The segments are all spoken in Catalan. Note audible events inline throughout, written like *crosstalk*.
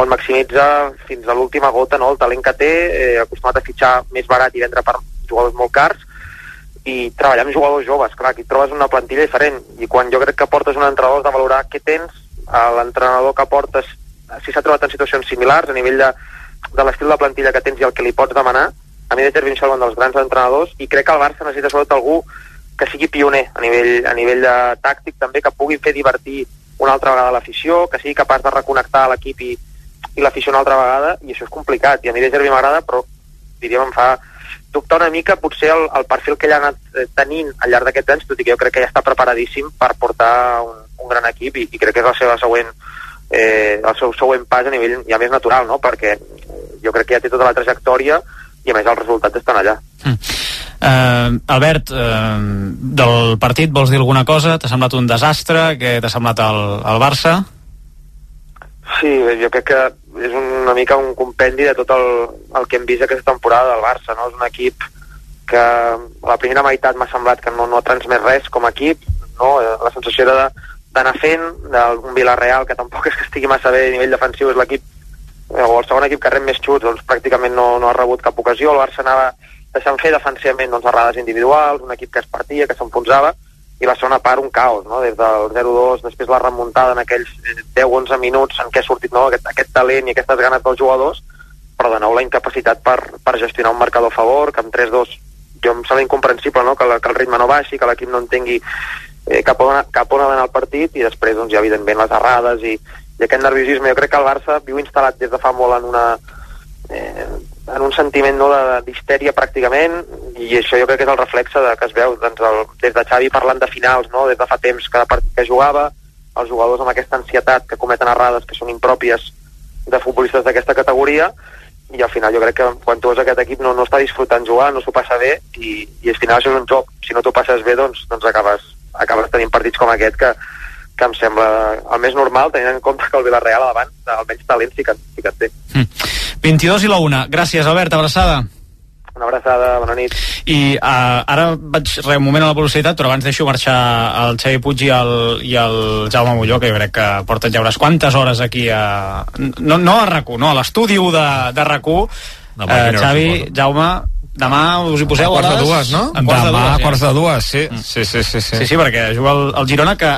on maximitza fins a l'última gota no, el talent que té, eh, acostumat a fitxar més barat i vendre per jugadors molt cars, i treballar amb jugadors joves, clar, aquí trobes una plantilla diferent, i quan jo crec que portes un entrenador de valorar què tens, l'entrenador que portes, si s'ha trobat en situacions similars, a nivell de, de l'estil de plantilla que tens i el que li pots demanar, a mi de Tervin és un dels grans entrenadors, i crec que el Barça necessita sobretot algú que sigui pioner a nivell, a nivell de tàctic també, que pugui fer divertir una altra vegada l'afició, que sigui capaç de reconnectar l'equip i, i l'afició una altra vegada, i això és complicat, i a mi de Gervi m'agrada, però diríem em fa dubtar una mica potser el, el perfil que ell ha anat eh, tenint al llarg d'aquests anys, tot i que jo crec que ja està preparadíssim per portar un, un gran equip i, i crec que és la seva següent eh, el seu següent pas a nivell ja més natural, no? perquè jo crec que ja té tota la trajectòria i a més els resultats estan allà. Mm. Uh, Albert, uh, del partit vols dir alguna cosa? T'ha semblat un desastre? Què t'ha semblat el, el Barça? Sí, jo crec que és una mica un compendi de tot el, el que hem vist aquesta temporada del Barça, no? És un equip que a la primera meitat m'ha semblat que no, no ha transmès res com a equip, no? La sensació era d'anar fent, d'un Villarreal que tampoc *laughs* és que estigui massa bé a nivell defensiu, és l'equip o el segon equip que rep més xuts, doncs pràcticament no, no ha rebut cap ocasió, el Barça anava deixant fer defensivament doncs, errades individuals, un equip que es partia, que s'enfonsava, i la segona part un caos, no? des del 0-2, després la remuntada en aquells 10-11 minuts en què ha sortit no? aquest, aquest talent i aquestes ganes dels jugadors, però de nou la incapacitat per, per gestionar un marcador a favor, que amb 3-2 jo em sembla incomprensible no? que, la, que el ritme no baixi, que l'equip no entengui eh, cap, on, cap on ha d'anar el partit i després doncs, ja evidentment les errades i, i aquest nerviosisme. Jo crec que el Barça viu instal·lat des de fa molt en una eh, en un sentiment no, d'histèria pràcticament i això jo crec que és el reflexe de, que es veu doncs, el, des de Xavi parlant de finals no, des de fa temps cada partit que jugava els jugadors amb aquesta ansietat que cometen errades que són impròpies de futbolistes d'aquesta categoria i al final jo crec que quan tu veus aquest equip no, no està disfrutant jugar, no s'ho passa bé i, i al final això és un joc, si no t'ho passes bé doncs, doncs acabes, acabes tenint partits com aquest que, que em sembla el més normal, tenint en compte que el Villarreal davant almenys talent sí que, sí que té. Mm. 22 i la 1. Gràcies, Albert, abraçada. Una abraçada, bona nit. I uh, ara vaig re, un moment a la velocitat, però abans deixo marxar el Xavi Puig i el, i el Jaume Molló, que jo crec que porten ja unes quantes hores aquí a... No, no a rac no, a l'estudi de, de rac uh, Xavi, Jaume, demà us hi poseu a quarts de dues, no? A quarts demà, de dues, a quarts de dues, sí. Mm. Sí, sí, sí, sí. Sí, sí, perquè juga el, el Girona que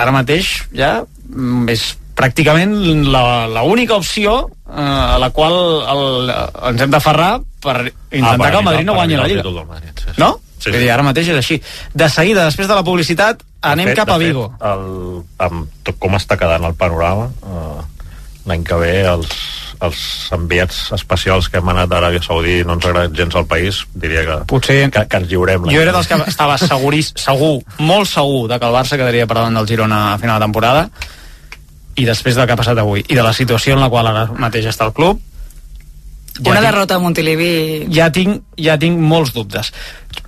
ara mateix ja mm, és pràcticament l'única opció eh, a la qual el, ens hem d'aferrar per intentar ah, que el Madrid no guanyi la Lliga. Madrid, sí, sí. No? Sí, sí. ara mateix és així. De seguida, després de la publicitat, anem fet, cap a Vigo. Fet, el, amb tot com està quedant el panorama, eh, l'any que ve els, els enviats especials que hem anat d'Aràbia Saudí no ens agrada gens al país, diria que, Potser, que, que ens lliurem. Jo era dels que estava segurís, segur, molt segur de que el Barça quedaria per davant del Girona a final de temporada i després del que ha passat avui i de la situació en la qual ara mateix està el club ja una tinc, derrota a Montilivi. Ja tinc, ja tinc molts dubtes.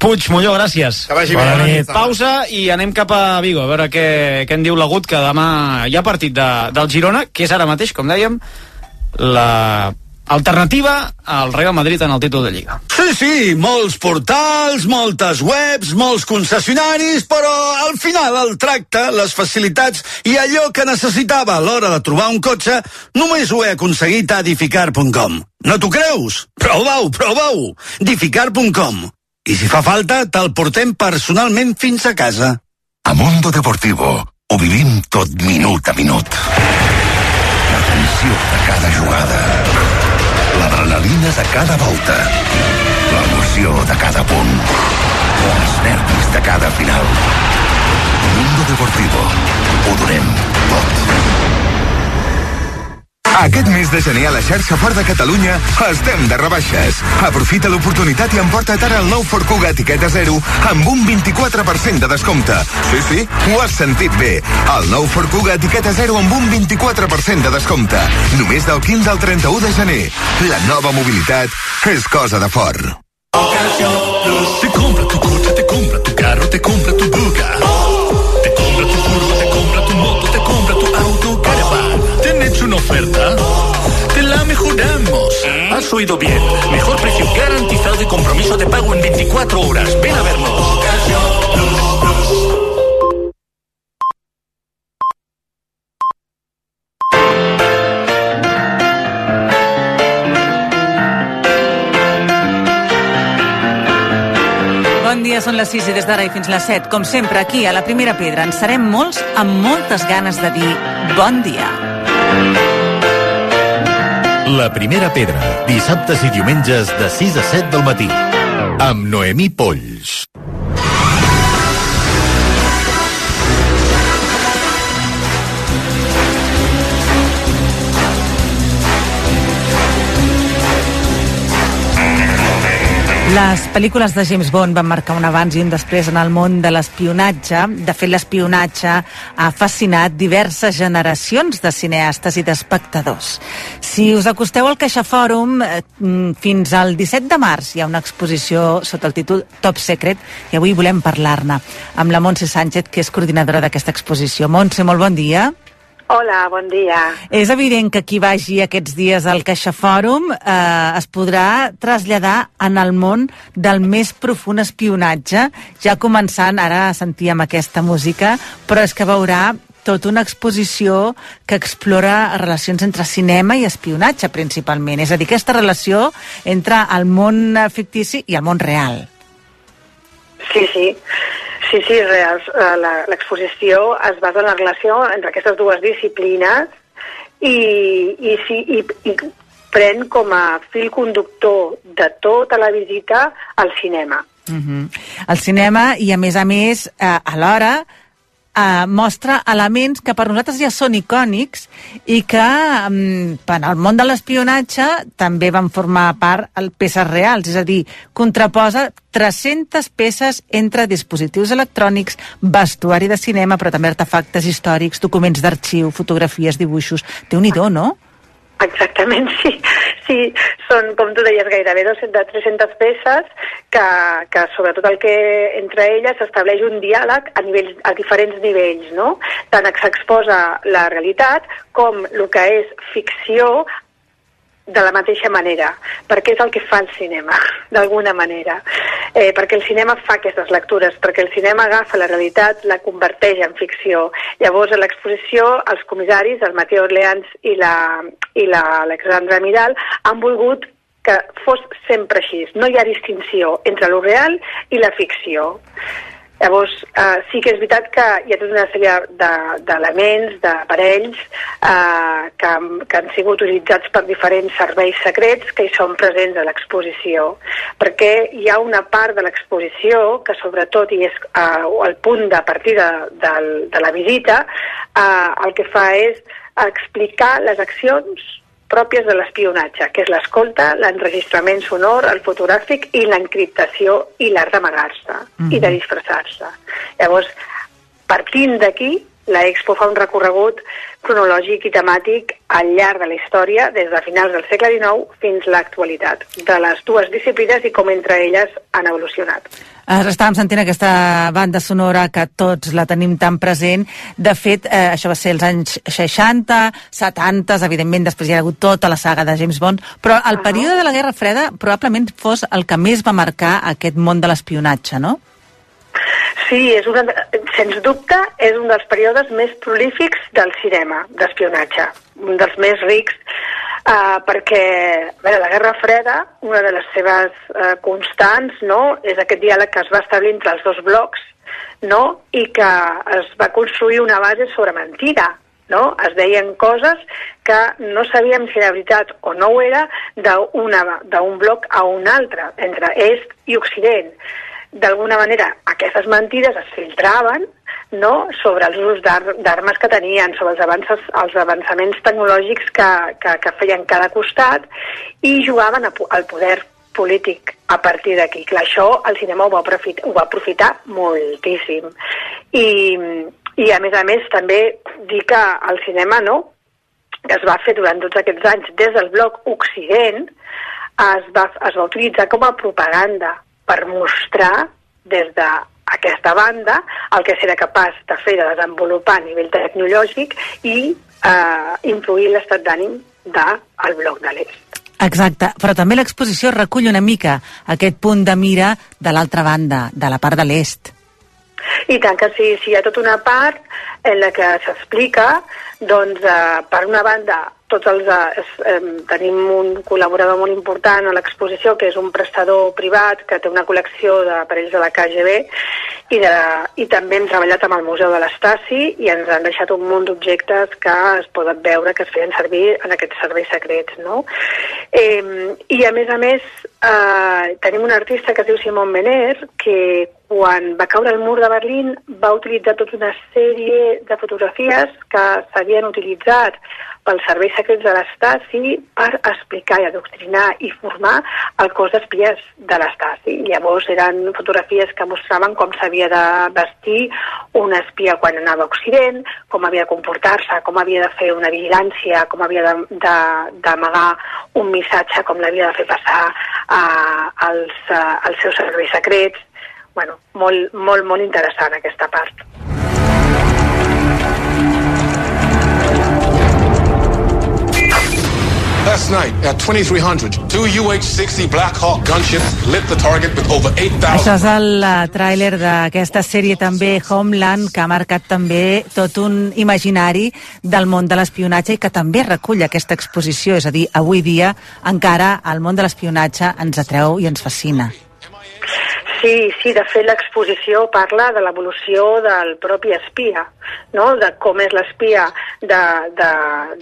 Puig, Molló, gràcies. Que vagi Bona bé, pausa i anem cap a Vigo a veure què, què en diu l'Agut que demà hi ha partit de, del Girona que és ara mateix, com dèiem la alternativa al Real Madrid en el títol de Lliga. Sí, sí, molts portals, moltes webs, molts concessionaris, però al final el tracte, les facilitats i allò que necessitava a l'hora de trobar un cotxe només ho he aconseguit a edificar.com. No t'ho creus? Prova-ho, prova-ho! edificar.com. I si fa falta, te'l portem personalment fins a casa. A Mundo Deportivo ho vivim tot minut a minut. La tensió de cada jugada l'adrenalina de cada volta, l'emoció de cada punt, els nervis de cada final. Mundo Deportivo. Ho donem tot. Aquest mes de gener a la xarxa Fort de Catalunya estem de rebaixes. Aprofita l'oportunitat i emporta't ara el nou Ford Kuga etiqueta 0 amb un 24% de descompte. Sí, sí, ho has sentit bé. El nou Ford Kuga etiqueta 0 amb un 24% de descompte. Només del 15 al 31 de gener. La nova mobilitat és cosa de fort. Te compra tu cotxe, te compra tu carro, te compra tu buga. oferta? Te la mejoramos. Has oído bien. Mejor precio garantizado y compromiso de pago en 24 horas. Ven a vernos. Són les 6 i des d'ara i fins les 7. Com sempre, aquí, a la primera pedra, ens serem molts amb moltes ganes de dir bon dia. La primera pedra, dissabtes i diumenges de 6 a 7 del matí. Amb Noemí Polls. Les pel·lícules de James Bond van marcar un abans i un després en el món de l'espionatge. De fet, l'espionatge ha fascinat diverses generacions de cineastes i d'espectadors. Si us acosteu al Caixa Fòrum, eh, mm, fins al 17 de març hi ha una exposició sota el títol Top Secret i avui volem parlar-ne amb la Montse Sánchez, que és coordinadora d'aquesta exposició. Montse, molt bon dia. Hola, bon dia. És evident que qui vagi aquests dies al Caixa Fòrum eh, es podrà traslladar en el món del més profund espionatge, ja començant, ara sentíem aquesta música, però és que veurà tota una exposició que explora relacions entre cinema i espionatge, principalment. És a dir, aquesta relació entre el món fictici i el món real. Sí, sí. Sí, sí, la- L'exposició es basa en la relació entre aquestes dues disciplines i, i, sí, i, i pren com a fil conductor de tota la visita al cinema. Uh -huh. El cinema, i a més a més, eh, alhora, eh, mostra elements que per nosaltres ja són icònics i que mm, en el món de l'espionatge també van formar part el peces reals, és a dir, contraposa 300 peces entre dispositius electrònics, vestuari de cinema, però també artefactes històrics, documents d'arxiu, fotografies, dibuixos... déu nhi no? Exactament, sí. Sí, són, com tu deies, gairebé 200, 300 peces que, que sobretot el que entre elles s'estableix un diàleg a, nivells, a diferents nivells, no? Tant s'exposa la realitat com el que és ficció de la mateixa manera, perquè és el que fa el cinema, *laughs* d'alguna manera. Eh, perquè el cinema fa aquestes lectures, perquè el cinema agafa la realitat, la converteix en ficció. Llavors, a l'exposició, els comissaris, el Mateo Orleans i la- i la- l'Alexandra Miral, han volgut que fos sempre així. No hi ha distinció entre lo real i la ficció. Llavors, eh, sí que és veritat que hi ha tota una sèrie de- d'elements, d'aparells, eh, que, que han sigut utilitzats per diferents serveis secrets que hi són presents a l'exposició. Perquè hi ha una part de l'exposició que, sobretot, i és eh, el punt de partida del, de la visita, eh, el que fa és explicar les accions pròpies de l'espionatge, que és l'escolta, l'enregistrament sonor, el fotogràfic i l'encriptació i l'art d'amagar-se i de disfressar-se. Llavors, partint d'aquí, la Expo fa un recorregut cronològic i temàtic al llarg de la història, des de finals del segle XIX fins a l'actualitat, de les dues disciplines i com entre elles han evolucionat. Ara estàvem sentint aquesta banda sonora que tots la tenim tan present. De fet, eh, això va ser els anys 60, 70, evidentment després hi ha hagut tota la saga de James Bond, però el període de la Guerra Freda probablement fos el que més va marcar aquest món de l'espionatge, no? Sí, és una, sens dubte és un dels períodes més prolífics del cinema, d'espionatge, un dels més rics, uh, perquè veure, la Guerra Freda, una de les seves uh, constants, no?, és aquest diàleg que es va establir entre els dos blocs, no?, i que es va construir una base sobre mentida, no? Es deien coses que no sabíem si era veritat o no ho era d'un bloc a un altre, entre est i occident d'alguna manera aquestes mentides es filtraven no? sobre els usos d'ar- d'armes que tenien, sobre els, avances, els avançaments tecnològics que, que, que feien cada costat i jugaven al poder polític a partir d'aquí. Clar, això el cinema ho va, aprofitar, ho va aprofitar moltíssim. I, I a més a més també dir que el cinema no, que es va fer durant tots aquests anys des del bloc Occident, es va, es va utilitzar com a propaganda per mostrar des d'aquesta banda el que s'era capaç de fer de desenvolupar a nivell tecnològic i eh, influir l'estat d'ànim del bloc de l'est. Exacte, però també l'exposició recull una mica aquest punt de mira de l'altra banda, de la part de l'est. I tant que sí, sí, hi ha tota una part en la que s'explica Doncs, eh, per una banda, tots els, eh, tenim un col·laborador molt important a l'exposició, que és un prestador privat que té una col·lecció d'aparells de la KGB i, de, i també hem treballat amb el Museu de l'Estasi i ens han deixat un munt d'objectes que es poden veure que es feien servir en aquests serveis secrets. No? Eh, I a més a més eh, tenim un artista que es diu Simon Mener que quan va caure el mur de Berlín va utilitzar tota una sèrie de fotografies que s'havien utilitzat pels serveis secrets de l'Estasi per explicar i adoctrinar i formar el cos d'espies de l'Estasi. Llavors eren fotografies que mostraven com s'havia de vestir un espia quan anava a Occident, com havia de comportar-se, com havia de fer una vigilància, com havia d'amagar un missatge, com l'havia de fer passar a, als, a, als seus serveis secrets. Bueno, molt, molt, molt interessant aquesta part. Last night at 2300, two UH-60 Black Hawk gunships lit the target with over 8,000... Això és el uh, tràiler d'aquesta sèrie també, Homeland, que ha marcat també tot un imaginari del món de l'espionatge i que també recull aquesta exposició. És a dir, avui dia encara el món de l'espionatge ens atreu i ens fascina. Sí, sí, de fet l'exposició parla de l'evolució del propi espia, no? de com és l'espia de, de,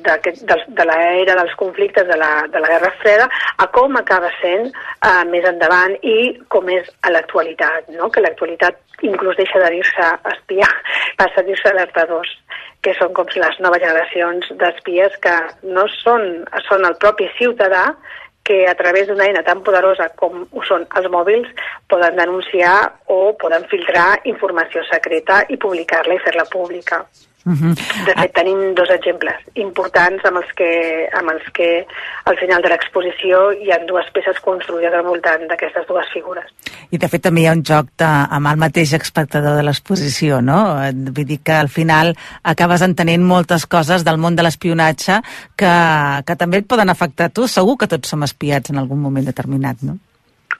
de, de, de l'era dels conflictes de la, de la Guerra Freda a com acaba sent uh, més endavant i com és a l'actualitat, no? que l'actualitat inclús deixa de dir-se espia, *laughs* passa a dir-se alertadors que són com les noves generacions d'espies que no són, són el propi ciutadà que a través d'una eina tan poderosa com ho són els mòbils poden denunciar o poden filtrar informació secreta i publicar-la i fer-la pública. Uh -huh. De fet, tenim dos exemples importants amb els que, amb els que al final de l'exposició hi ha dues peces construïdes al voltant d'aquestes dues figures. I de fet també hi ha un joc de, amb el mateix espectador de l'exposició, no? Vull dir que al final acabes entenent moltes coses del món de l'espionatge que, que també et poden afectar a tu. Segur que tots som espiats en algun moment determinat, no?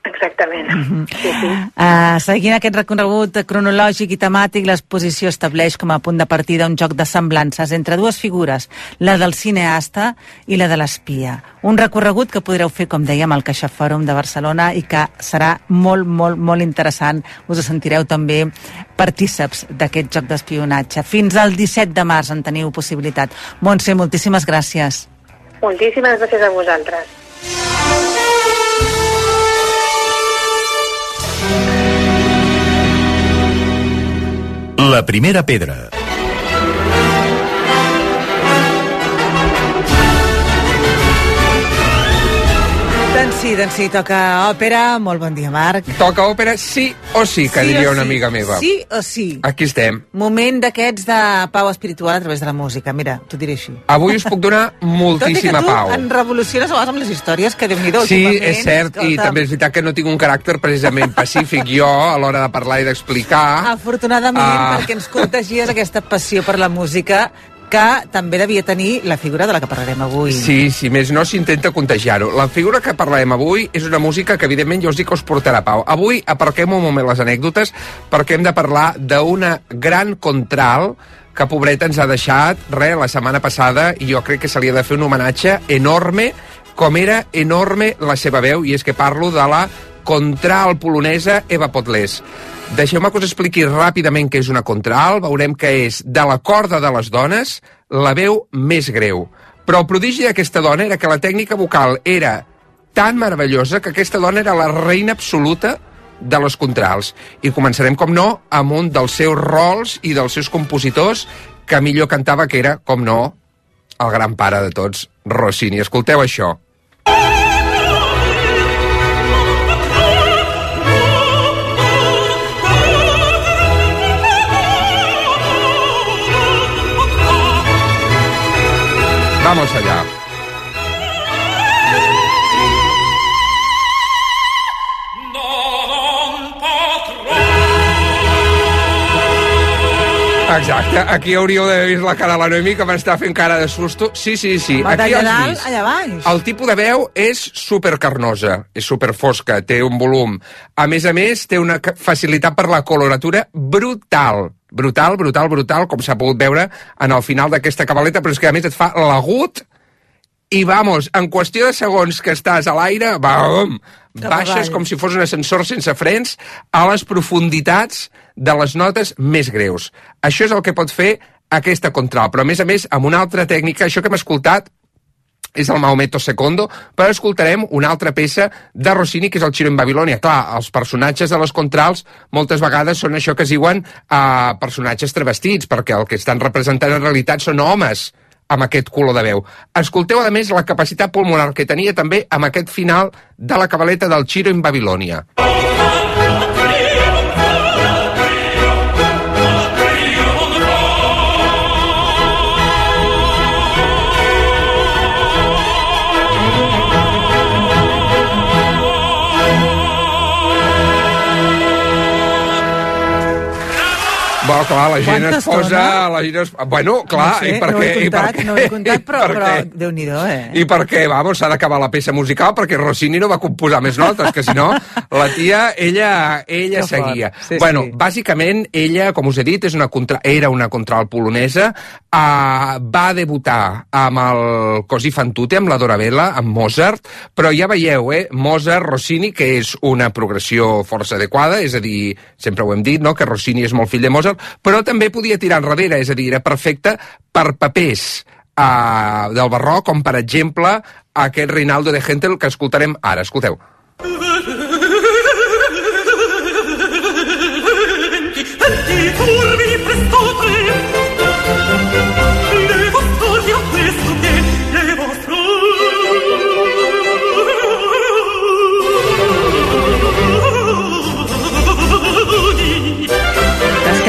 Exactament. Uh -huh. sí, sí. Uh, seguint aquest recorregut cronològic i temàtic, l'exposició estableix com a punt de partida un joc de semblances entre dues figures, la del cineasta i la de l'espia. Un recorregut que podreu fer, com dèiem, al Caixa Fòrum de Barcelona i que serà molt, molt, molt interessant. Us sentireu també partíceps d'aquest joc d'espionatge. Fins al 17 de març en teniu possibilitat. Montse, moltíssimes gràcies. Moltíssimes gràcies a vosaltres. La primera pedra. Sí, doncs sí, toca òpera. Molt bon dia, Marc. Toca òpera sí o sí, que Sí diria una sí. amiga meva. Sí o sí. Aquí estem. Moment d'aquests de pau espiritual a través de la música. Mira, t'ho diré així. Avui us puc donar *laughs* Tot i que moltíssima tu pau. en revoluciones a amb les històries, que déu-n'hi-do. Sí, és cert, i escolta'm. també és veritat que no tinc un caràcter precisament pacífic jo a l'hora de parlar i d'explicar. Afortunadament, Ah. perquè ens contagies aquesta passió per la música que també devia tenir la figura de la que parlarem avui. Sí, si més no, s'intenta contagiar-ho. La figura que parlarem avui és una música que, evidentment, jo us dic que us portarà pau. Avui aparquem un moment les anècdotes perquè hem de parlar d'una gran contral que, pobreta, ens ha deixat, res, la setmana passada, i jo crec que se li ha de fer un homenatge enorme, com era enorme la seva veu, i és que parlo de la contral polonesa Eva Potlés. Deixeu-me que us expliqui ràpidament què és una contral. Veurem que és de la corda de les dones la veu més greu. Però el prodigi d'aquesta dona era que la tècnica vocal era tan meravellosa que aquesta dona era la reina absoluta de les contrals. I començarem, com no, amb un dels seus rols i dels seus compositors que millor cantava, que era, com no, el gran pare de tots, Rossini. Escolteu això. Vamos allá. Exacte, aquí hauríeu d'haver vist la cara de la Noemi que m'està fent cara de susto. Sí, sí, sí. Va aquí d'allà has dalt, vist. allà baix. El tipus de veu és supercarnosa, és superfosca, té un volum. A més a més, té una facilitat per la coloratura brutal. Brutal, brutal, brutal, com s'ha pogut veure en el final d'aquesta cabaleta, però és que a més et fa l'agut i vamos, en qüestió de segons que estàs a l'aire, bam, baixes com si fos un ascensor sense frens a les profunditats de les notes més greus. Això és el que pot fer aquesta contralt, però a més a més amb una altra tècnica, això que hem escoltat és el Maometto Secondo, però escoltarem una altra peça de Rossini, que és el Chiro en Babilònia. Clar, els personatges de les contrals moltes vegades són això que es diuen uh, personatges travestits, perquè el que estan representant en realitat són homes amb aquest color de veu. Escolteu, a més, la capacitat pulmonar que tenia també amb aquest final de la cabaleta del Chiro en Babilònia. Bueno, clar, la gent Quanta es posa... estona? La gent es... Bueno, clar, no sé, i per no ho he comptat, què? no ho he comptat, *laughs* però, però què? Déu-n'hi-do, eh? I per què? Vamos, s'ha d'acabar la peça musical perquè Rossini no va composar més notes, que si no, la tia, ella, ella Que fort. seguia. Sí, bueno, sí. bàsicament, ella, com us he dit, és una contra... era una contralt polonesa, uh, va debutar amb el Così fan tutte, amb la Dorabella, amb Mozart, però ja veieu, eh, Mozart, Rossini, que és una progressió força adequada, és a dir, sempre ho hem dit, no?, que Rossini és molt fill de Mozart, però també podia tirar enrere, és a dir, era perfecte per papers uh, del barroc, com per exemple aquest Rinaldo de Hentel que escoltarem ara. Escolteu.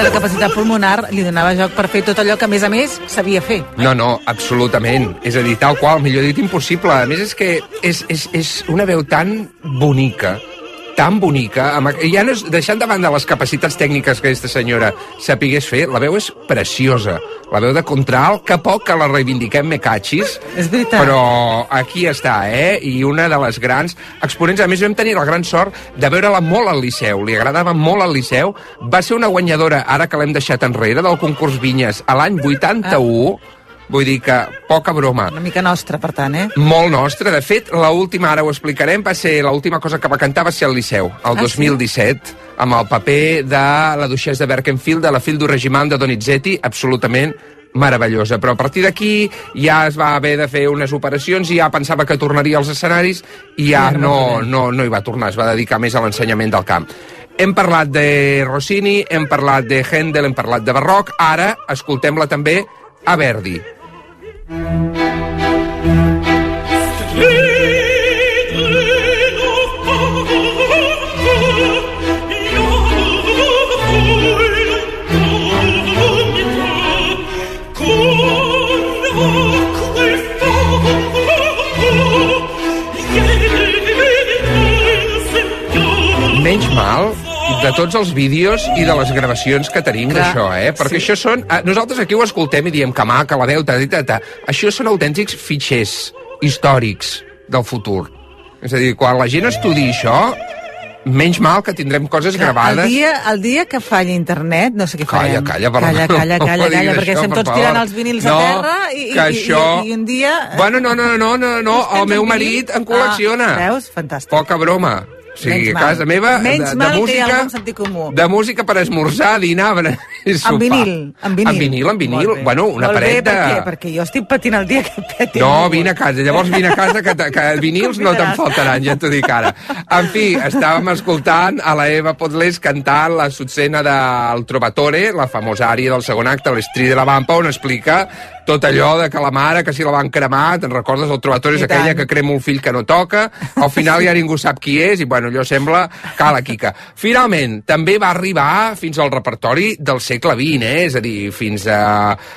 Que la capacitat pulmonar li donava joc per fer tot allò que, a més a més, sabia fer. No, no, absolutament. És a dir, tal qual, millor dit, impossible. A més, és que és, és, és una veu tan bonica, tan bonica, amb, ja no és, deixant de banda les capacitats tècniques que aquesta senyora sapigués fer, la veu és preciosa. La veu de contralt, que poc que la reivindiquem me catxis, És veritat. però aquí està, eh? I una de les grans exponents, a més vam tenir la gran sort de veure-la molt al Liceu, li agradava molt al Liceu, va ser una guanyadora, ara que l'hem deixat enrere, del concurs Vinyes a l'any 81, vull dir que poca broma. Una mica nostra, per tant, eh? Molt nostra. De fet, la última, ara ho explicarem, va ser l'última cosa que va cantar va ser al Liceu, el Ah, 2017, amb el paper de la duixesa de Berkenfield, de la fill du regiment de Donizetti, absolutament meravellosa. Però a partir d'aquí ja es va haver de fer unes operacions i ja pensava que tornaria als escenaris i ja no no, no hi va tornar, es va dedicar més a l'ensenyament del camp. Hem parlat de Rossini, hem parlat de Händel, hem parlat de Barroc, ara escoltem-la també a Verdi. Menys de tots els vídeos i de les gravacions que tenim d'això, eh? Perquè sí. això són... eh, Nosaltres aquí ho escoltem i diem que maca, la veu, ta, ta, ta. Això són autèntics fitxers històrics del futur. És a dir, quan la gent estudi això, menys mal que tindrem coses El gravades. dia, el dia que falli internet, no sé què Calla, farem. calla, perdó. Calla, calla, No calla, calla perquè estem tots tirant els vinils No, a terra i, i, això- i, i un dia... Bueno, no, no, no, no, no, el meu marit en col·lecciona. Ah, veus? Fantàstic. Poca broma. O sigui, Menys a mal. casa meva, Menys de, mal de que hi ha música... algun sentit comú. De música per esmorzar, dinar, berenar *laughs* i sopar. En vinil, en vinil. En vinil, en vinil. Molt bé. Bueno, una Molt paret bé, de... per què? Perquè jo estic patint el dia que peti. No, vine a casa. Llavors vine a casa, que, te- que vinils no te'n faltaran, ja t'ho dic ara. En fi, estàvem escoltant a la Eva Potlés cantant la succena del Trovatore, la famosa ària del segon acte, l'Estri de la Vampa, on explica tot allò de que la mare, que si la van cremar, te'n recordes? El Trovatore és aquella que crema un fill que no toca, al final ja ningú sap qui és, i bueno, allò sembla cala quica. Finalment, també va arribar fins al repertori del segle XX, eh? és a dir, fins a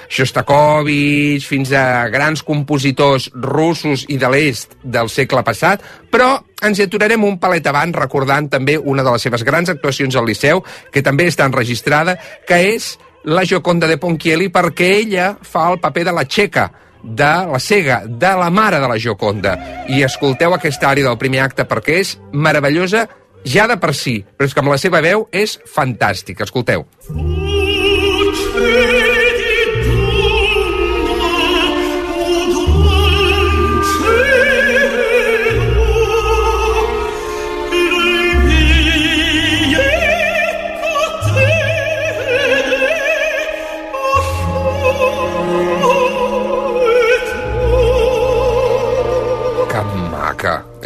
Shostakovich, fins a grans compositors russos i de l'est del segle passat, però ens hi aturarem un palet abans recordant també una de les seves grans actuacions al Liceu, que també està enregistrada, que és la Gioconda de Ponchielli perquè ella fa el paper de la xeca de la cega, de la mare de la Gioconda. I escolteu aquesta àrea del primer acte perquè és meravellosa ja de per si, però és que amb la seva veu és fantàstica. Escolteu. Que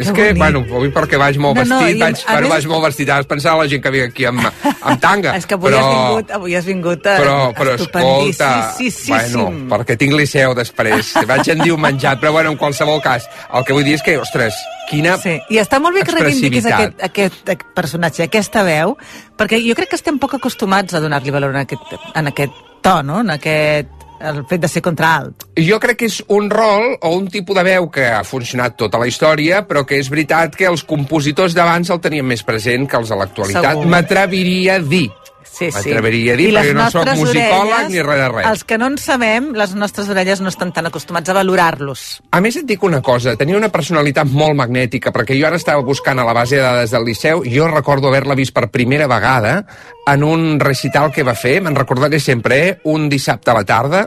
És que, bonic. bueno, avui perquè vaig molt No, no, vestit, a- vaig, a bueno, més- vaig molt vestit, ara pensava la gent que ve aquí amb, amb tanga. *laughs* És que avui però, has vingut, avui has vingut eh, però, però escolta, sí, sí, bueno, sí. perquè tinc liceu després, vaig en diu menjat, però bueno, en qualsevol cas, el que vull dir és que, ostres, quina Sí, i està molt bé que reivindiquis aquest, aquest personatge, aquesta veu, perquè jo crec que estem poc acostumats a donar-li valor en aquest, en aquest to, no? en aquest, el fet de ser contralt. Jo crec que és un rol o un tipus de veu que ha funcionat tota la història, però que és veritat que els compositors d'abans el tenien més present que els de l'actualitat. M'atreviria a dir. Sí, sí. M'atreviria a dir, I perquè no sóc nostres musicòleg orelles, ni res de res. Els que no en sabem, les nostres orelles no estan tan acostumats a valorar-los. A més, et dic una cosa, tenia una personalitat molt magnètica, perquè jo ara estava buscant a la base de dades del Liceu, jo recordo haver-la vist per primera vegada en un recital que va fer, me'n recordaré sempre, eh? un dissabte a la tarda,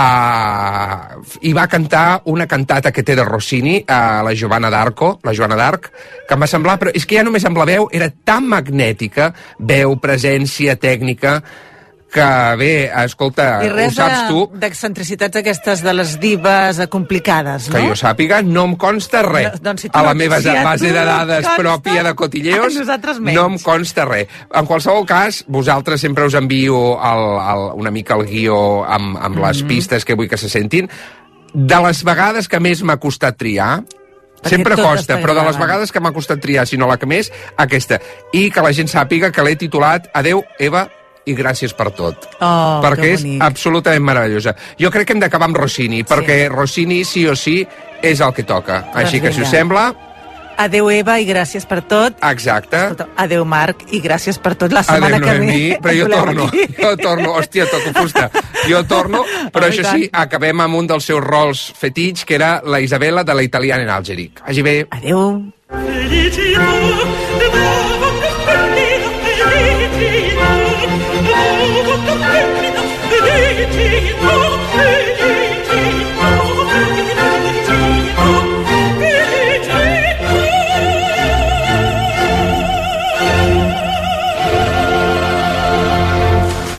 uh, i va cantar una cantata que té de Rossini, a la Giovanna d'Arco, la Joana d'Arc, que em va semblar, però és que ja només amb la veu era tan magnètica, veu, presència, tècnica, que bé, escolta, I ho res saps tu, de- d'excentricitats aquestes de les divas complicades, no? que jo sàpiga, no em consta res. No, doncs si a la meva si base de dades consta, pròpia de cotilleos, *laughs* no em consta res. En qualsevol cas, vosaltres sempre us envio el, el, una mica el guió amb, amb les Mhm. pistes que vull que se sentin. De les vegades que més m'ha costat triar, Perquè Sempre costa, però de les vegades que m'ha costat triar, si no la que més, aquesta. I que la gent sàpiga que l'he titulat Adeu, Eva, i gràcies per tot Oh, perquè que és absolutament meravellosa. Jo crec que hem d'acabar amb Rossini, perquè Rossini sí o sí és el que toca. Així que, si us Doncs sembla, Adeu, Eva, i gràcies per tot. exacte. Adeu, Marc, i gràcies per tot. La setmana Adéu, que Noemí, ve... però jo torno, aquí. jo torno, hòstia, toco fusta. Jo torno, però Oh, això sí, acabem amb un dels seus rols fetits, que era la Isabella de la Italiana en Algeric. Vagi bé. Adéu. Felicità,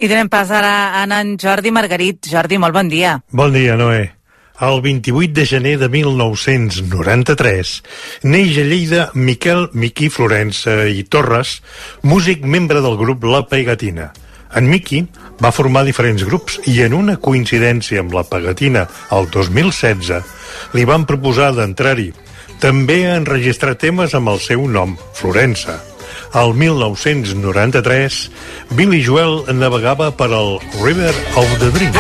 I donem pas ara a en Jordi Margarit. Jordi, molt bon dia. Bon dia, Noé. El 28 de gener de 1993 neix a Lleida Miquel Miqui Florença i Torres, músic membre del grup La Pegatina. En Miqui va formar diferents grups i en una coincidència amb La Pegatina el 2016 li van proposar d'entrar-hi. També a enregistrar temes amb el seu nom, Florença. El 1993, Billy Joel navegava per al River of the Dream.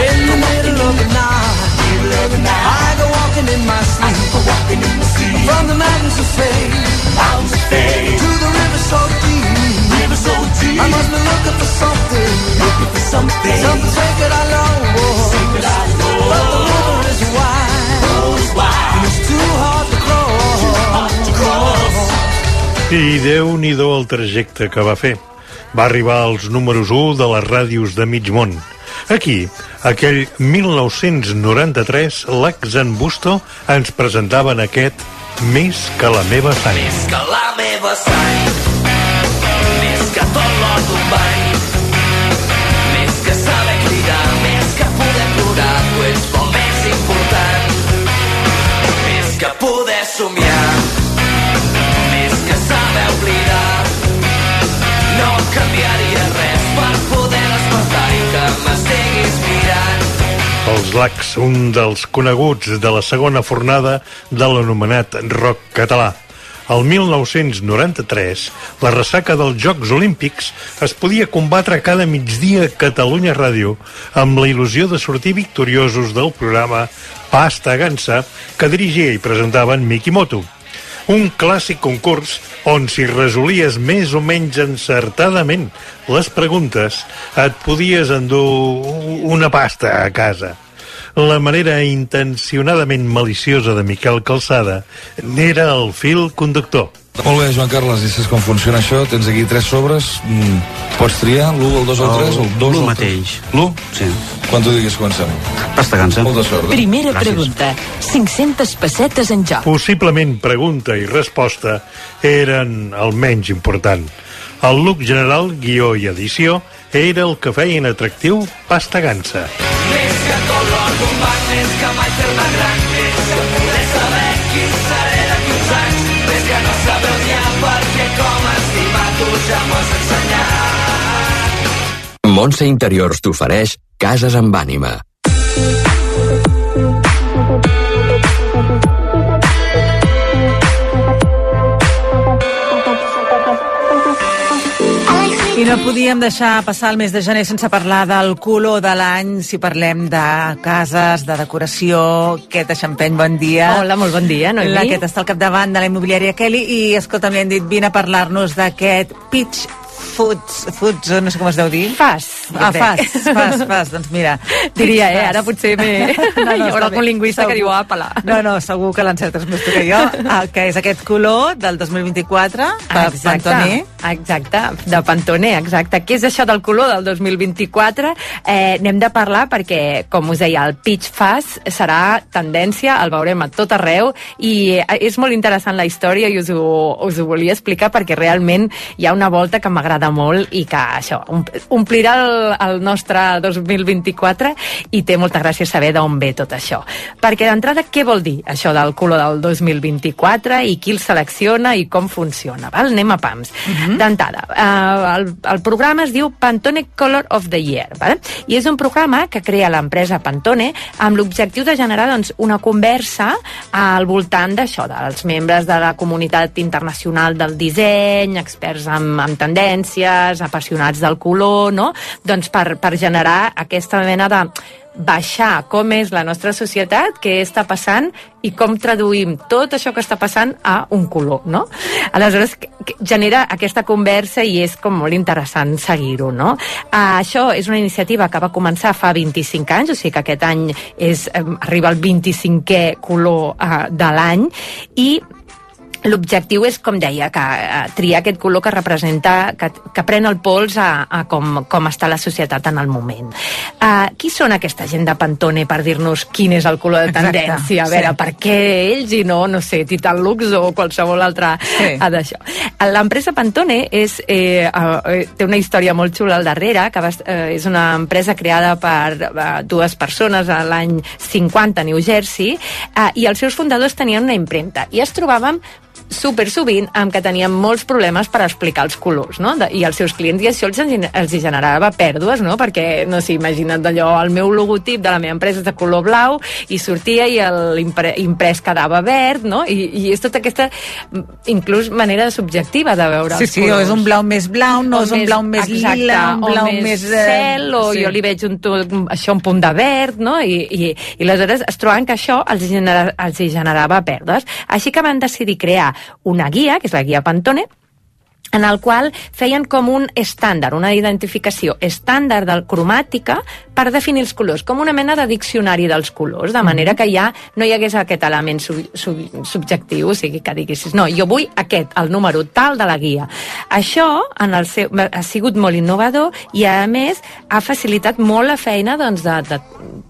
From the mountains of fame, to the river so deep. I must be looking for something, something sacred I is wide, and it's too hard to. I déu-n'hi-do el trajecte que va fer. Va arribar als números 1 de les ràdios de mig món. Aquí, aquell 1993, l'Ax en Busto ens presentaven aquest Més que la meva sang. que la meva sang més que tot l'or d'un bany Lacs, un dels coneguts de la segona fornada de l'anomenat rock català. El 1993, la ressaca dels Jocs Olímpics es podia combatre cada migdia a Catalunya Ràdio amb la il·lusió de sortir victoriosos del programa Pasta Gansa que dirigia i presentaven Miki Moto. un clàssic concurs on si resolies més o menys encertadament les preguntes et podies endur una pasta a casa. La manera intencionadament maliciosa de Miquel Calçada n'era el fil conductor. Molt bé, Joan Carles, i saps com funciona això? Tens aquí tres sobres, mm, pots triar l'1, el 2 o el 3, el 2 L'1 o el mateix. L'1? Sí. Quan tu diguis comencem. Pasta gansa. Molta sort. eh? Primera Gràcies. pregunta. 500 pessetes en joc. Possiblement pregunta i resposta eren el menys important. El look general, guió i edició era el que feien atractiu Pasta Gansa. Banc, més que mai fer-me gran, més que poder saber qui seré d'aquí uns anys, més que no saber odiar perquè com estimar tu ja m'ho has ensenyat. Montse Interiors t'ofereix Cases amb ànima. I no podíem deixar passar el mes de gener sense parlar del color de l'any, si parlem de cases, de decoració. Queta Xampeny, bon dia. Hola, molt bon dia, Noemí. La Queta està al capdavant de la immobiliària Kelly i, escolta'm, li han dit, vine a parlar-nos d'aquest Pitch Foods, foods, no sé com es deu dir. Fas, Ah, fas, fas, fas, doncs mira. *laughs* Diria, eh? Fas. Ara potser *laughs* m'he- *laughs* hi haurà algun lingüista que segur. diu, "Àpala". No, no, segur que l'encertes més tu que jo, ah, que és aquest color del 2024, per Pantone. Exacte, de Pantone, exacte. Què és això del color del 2024? Eh, N'hem de parlar perquè, com us deia, el Peach Fuzz serà tendència, el veurem a tot arreu, i eh, és molt interessant la història i us ho, us ho volia explicar perquè realment hi ha una volta que m'agrada molt i que això, om- omplirà el, el nostre 2024 i té molta gràcia saber d'on ve tot això. Perquè d'entrada, què vol dir això del color del 2024 i qui el selecciona i com funciona? Val? Anem a pams. D'entrada, eh, el, el programa es diu Pantone Color of the Year, val? i és un programa que crea l'empresa Pantone amb l'objectiu de generar doncs, una conversa al voltant d'això, dels membres de la comunitat internacional del disseny, experts en, en tendències, apassionats del color, no? doncs per, per generar aquesta mena de baixar com és la nostra societat, què està passant i com traduïm tot això que està passant a un color, no? Aleshores, genera aquesta conversa i és com molt interessant seguir-ho, no? Uh, això és una iniciativa que va començar fa 25 anys, o sigui que aquest any és, eh, arriba al 25è color uh, de l'any i L'objectiu és, com deia, que eh, triar aquest color que representa, que, que pren el pols a, a com, com està la societat en el moment. Uh, qui són aquesta gent de Pantone per dir-nos quin és el color de Exacte, tendència? A sí. veure, per què ells i no, no sé, Titan Lux o qualsevol altra Sí. sí. d'això? L'empresa Pantone és, eh, eh, té una història molt xula al darrere, que va, eh, és una empresa creada per eh, dues persones a l'any 50 a New Jersey, eh, i els seus fundadors tenien una impremta, i es trobaven super sovint amb que tenien molts problemes per explicar els colors, no? De, I els seus clients i això els, els generava pèrdues, no? Perquè, no sé, imagina't allò, el meu logotip de la meva empresa és de color blau i sortia i l'impre, imprès quedava verd, no? I, I és tota aquesta, inclús, manera subjectiva de veure Sí, els sí, o colors. és un blau més blau, no O és un blau més exacte, lila, un o blau més, més... eh, cel, o sí. jo li veig un, això un punt de verd, no? I, i, i aleshores es troben que això els, genera, els generava pèrdues. Així que van decidir crear una guia, que és la guia Pantone, en el qual feien com un estàndard, una identificació estàndard del cromàtica per definir els colors, com una mena de diccionari dels colors, de manera que ja no hi hagués aquest element sub, sub, subjectiu, o sigui, que diguessis, no, jo vull aquest, el número tal de la guia. Això en el seu, ha sigut molt innovador i, a més, ha facilitat molt la feina doncs, de, de,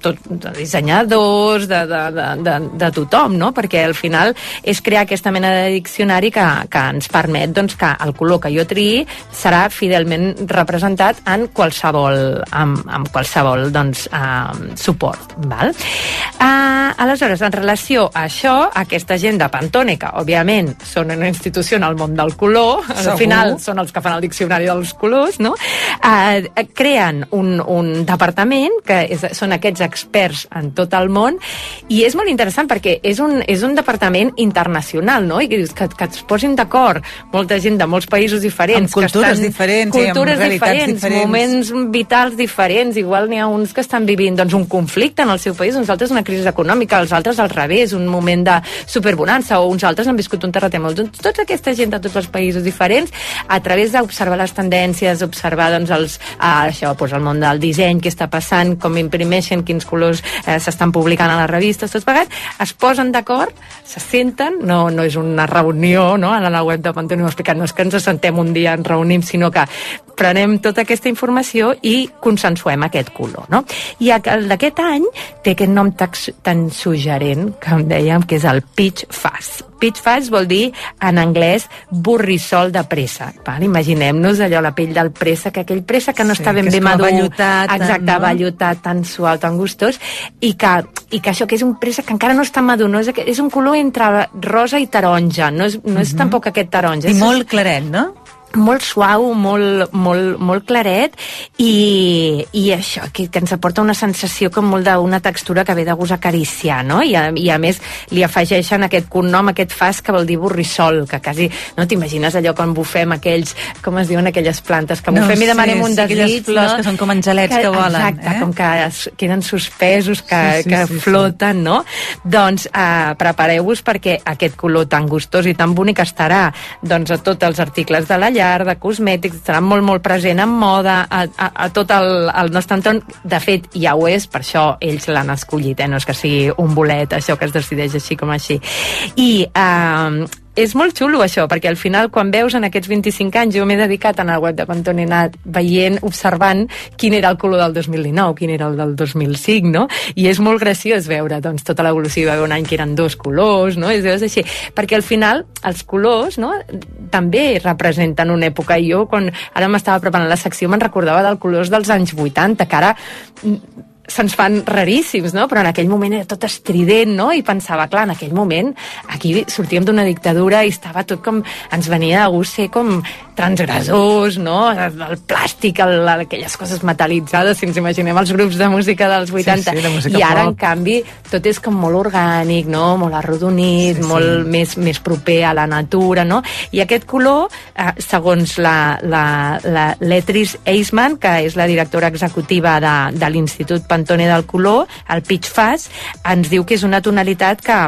tot, de dissenyadors, de, de, de, de, de tothom, no? perquè al final és crear aquesta mena de diccionari que, que ens permet doncs, que el color que jo triï serà fidelment representat en qualsevol, amb, amb qualsevol doncs, uh, suport. Val? Uh, aleshores, en relació a això, aquesta gent de Pantone, que òbviament són una institució en el món del color, Segur. al final són els que fan el diccionari dels colors, no? Uh, creen un, un departament que és, són aquests experts en tot el món i és molt interessant perquè és un, és un departament internacional, no? I que que, que es posin d'acord molta gent de molts països països diferents. Amb cultures que estan, diferents i amb cultures realitats diferents, diferents. moments vitals diferents. Igual n'hi ha uns que estan vivint doncs, un conflicte en el seu país, uns altres una crisi econòmica, els altres al revés, un moment de superbonança, o uns altres han viscut un terratrèmol. Doncs, tota aquesta gent de tots els països diferents, a través d'observar les tendències, observar doncs, els, ah, això, doncs, el món del disseny, què està passant, com imprimeixen, quins colors eh, s'estan publicant a les revistes, tots plegats, es posen d'acord, se senten, no, no és una reunió, no? a la web de Pantone ho explicat, no és que ens assentem un dia, ens reunim, sinó que prenem tota aquesta informació i consensuem aquest color. No? I el d'aquest any té aquest nom tan suggerent, que em dèiem, que és el Peach Fuzz. Fuzz vol dir, en anglès, borrissol de pressa. Imaginem-nos allò, la pell del préssec, aquell préssec que no Sí, està ben que bé madur. vellutat, Exacte, no? tan suau, tan gustós, i que, i que això que és un préssec que encara no està madur, no és, és un color entre rosa i taronja, no és, no és Mhm. tampoc aquest taronja. I és, molt claret, no? Molt suau, molt, molt, molt claret i, i això, que, que ens aporta una sensació com molt d'una textura que ve de gust acariciar, no? I a, I a més li afegeixen aquest cognom, aquest fas que vol dir borrissol, que quasi, no t'imagines allò quan bufem aquells, com es diuen aquelles plantes, que No bufem i sé, demanem un sí, aquelles desig, flors no? que són com angelets que volen, Exacte, eh? com que es queden suspesos, que, Sí, sí, que sí, sí. floten, no? Doncs eh, prepareu-vos perquè aquest color tan gustós i tan bonic estarà doncs, a tots els articles de la llar, de cosmètics, estarà molt, molt present en moda, a, a, a tot el, el nostre entorn. De fet, ja ho és, per això ells l'han escollit, eh? no és que sigui un bolet, això que es decideix així com així. I eh, és molt xulo això, perquè al final quan veus en aquests 25 anys, jo m'he dedicat en el web de Pantone, anat veient, observant quin era el color del 2019, quin era el del 2005, no? I és molt graciós veure doncs, tota l'evolució, va haver un any que eren dos colors, no? És, és així, perquè al final els colors no? també representen una època. I jo, quan ara m'estava preparant la secció, me'n recordava dels colors dels anys 80, que ara se'ns fan raríssims, no? Però en aquell moment era tot estrident, no? I pensava, clar, en aquell moment aquí sortíem d'una dictadura i estava tot com... Ens venia de gust ser com transgressors, no? El plàstic, el, aquelles coses metalitzades, si ens imaginem els grups de música dels 80. Sí, sí, I ara, pop. en canvi, tot és com molt orgànic, no? Molt arrodonit, Sí, sí. molt més, més proper a la natura, no? I aquest color, eh, segons la, la, la Letris Eisman, que és la directora executiva de, de l'Institut Pantone del Color, el Fuzz, ens diu que és una tonalitat que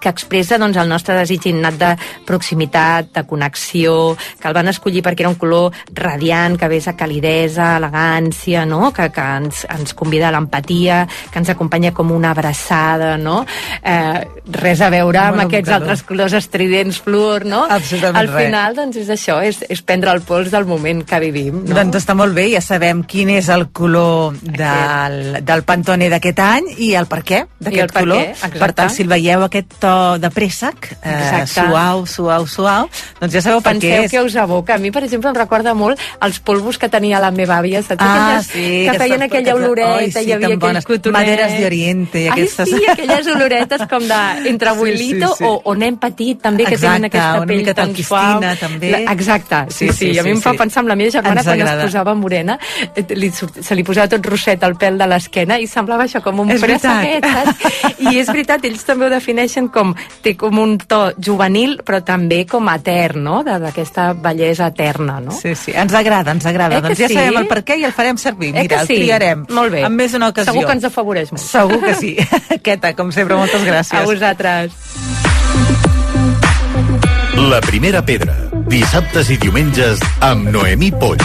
que expressa doncs, el nostre desig innat de proximitat, de connexió, que el van escollir perquè era un color radiant, que ves a calidesa, elegància, no? que, que ens, ens convida a l'empatia, que ens acompanya com una abraçada, no? Eh, res a veure amb aquests evocador. altres colors estridents fluor, no? Absolutament Al res. final, doncs, és això, és, és prendre el pols del moment que vivim. No? Doncs està molt bé, ja sabem quin és el color del, del Pantone d'aquest any i el per què d'aquest color. què, exacte. Per tant, si el veieu aquest to de préssec, eh, Exacte. suau, suau, suau, doncs ja sabeu per què Penseu és. que us evoca. A mi, per exemple, em recorda molt els polvos que tenia la meva àvia, saps? Ah, Aquelles sí, que que feien aquella que- oloreta, Ai, sí, hi havia tan aquell bones. cotonet. Maderes de Oriente i aquestes. Ai, sí, aquelles oloretes com de *laughs* entre Sí, abuelito sí, sí. O, o nen petit, també, que tenen Exacte, aquesta pell mica tan suau. també. La, exacte, sí, Sí, sí, sí, sí, a mi sí, em fa sí. pensar amb la meva germana Ens quan agrada. es posava morena, eh, li, se li posava tot rosset al pèl de l'esquena i semblava això com un És saps? *laughs* I és veritat, ells també ho defineixen com, té com un to juvenil, però també com etern, no? D'aquesta bellesa eterna, no? Sí, sí, ens agrada, ens agrada. Eh que doncs ja sí? sabem el per què i el farem servir. Eh Mira, que el sí? triarem. Molt bé. En més d'una ocasió. Segur que ens afavoreix molt. Segur que sí. *laughs* Queta, com sempre, moltes gràcies. A vosaltres. La primera pedra. Dissabtes i diumenges amb Noemí Polls.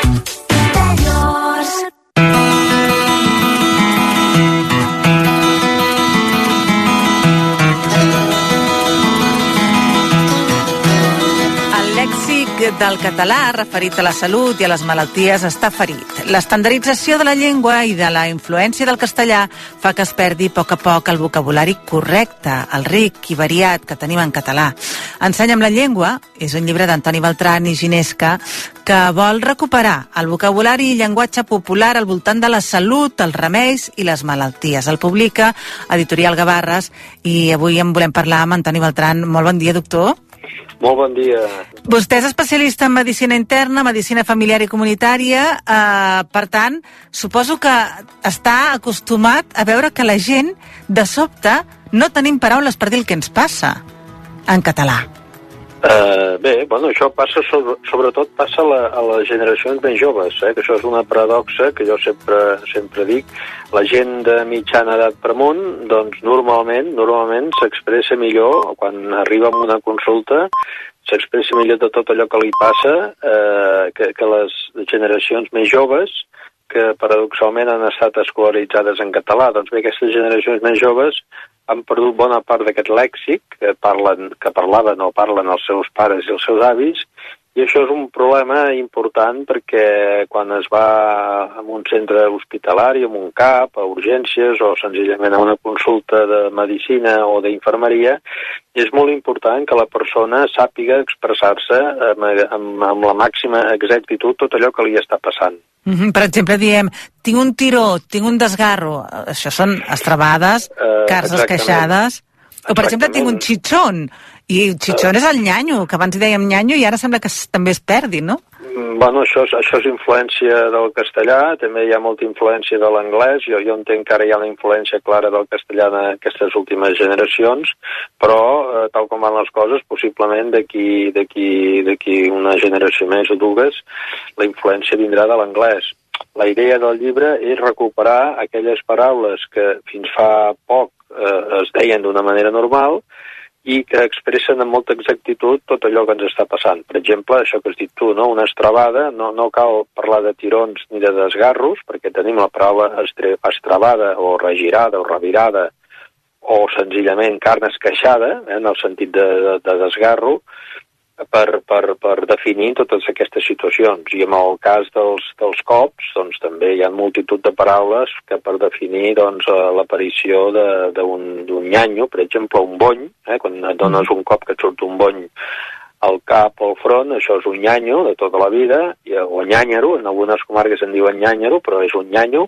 del català referit a la salut i a les malalties està ferit. L'estandardització de la llengua i de la influència del castellà fa que es perdi a poc a poc el vocabulari correcte, el ric i variat que tenim en català. Ensenya'm la llengua és un llibre d'Antoni Beltran i Ginesca que vol recuperar el vocabulari i llenguatge popular al voltant de la salut, els remeis i les malalties. El publica Editorial Gavarres i avui en volem parlar amb Antoni Beltran. Molt bon dia, doctor. Molt bon dia. Vostè és especialista en medicina interna, medicina familiar i comunitària, eh, per tant, suposo que està acostumat a veure que la gent, de sobte, no tenim paraules per dir el que ens passa en català. Uh, bé, bueno, això passa sobre, sobretot passa a, la, a les generacions ben joves, eh? que això és una paradoxa que jo sempre sempre dic. La gent de mitjana edat per amunt, doncs normalment normalment s'expressa millor quan arriba a una consulta s'expressa millor de tot allò que li passa eh, que, que les generacions més joves que paradoxalment han estat escolaritzades en català. Doncs bé, aquestes generacions més joves han perdut bona part d'aquest lèxic que, parlen, que parlaven o parlen els seus pares i els seus avis, i això és un problema important perquè quan es va a un centre hospitalari, a un CAP, a urgències o senzillament a una consulta de medicina o d'infermeria, és molt important que la persona sàpiga expressar-se amb, amb, amb la màxima exactitud tot allò que li està passant. Mm -hmm. Per exemple, diem, tinc un tiró, tinc un desgarro. Això són estrabades, Eh, cares exactament. esqueixades. O, per exemple, tinc un xitxon. I xitxon és el nyanyo, que abans dèiem nyanyo i ara sembla que també es perdi, no? Mm, Bueno, això és, això és influència del castellà, també hi ha molta influència de l'anglès, jo, jo entenc que ara hi ha una influència clara del castellà en aquestes últimes generacions, però, eh, tal com van les coses, possiblement d'aquí una generació més o dues, la influència vindrà de l'anglès. La idea del llibre és recuperar aquelles paraules que fins fa poc eh, es deien d'una manera normal i que expressen amb molta exactitud tot allò que ens està passant. Per exemple, això que has dit tu, no? una estrabada, no, no cal parlar de tirons ni de desgarros, perquè tenim la paraula estrabada o regirada o revirada o senzillament carn esqueixada, eh, en el sentit de, de, de desgarro, per, per, per definir totes aquestes situacions. I en el cas dels, dels cops, doncs també hi ha multitud de paraules que per definir doncs, eh, l'aparició de- d'un nyanyo, per exemple, un bony, eh, quan et dones un cop que et surt un bony al cap o al front, això és un nyanyo de tota la vida, o nyanyero, en algunes comarques en diuen nyanyero, però és un nyanyo,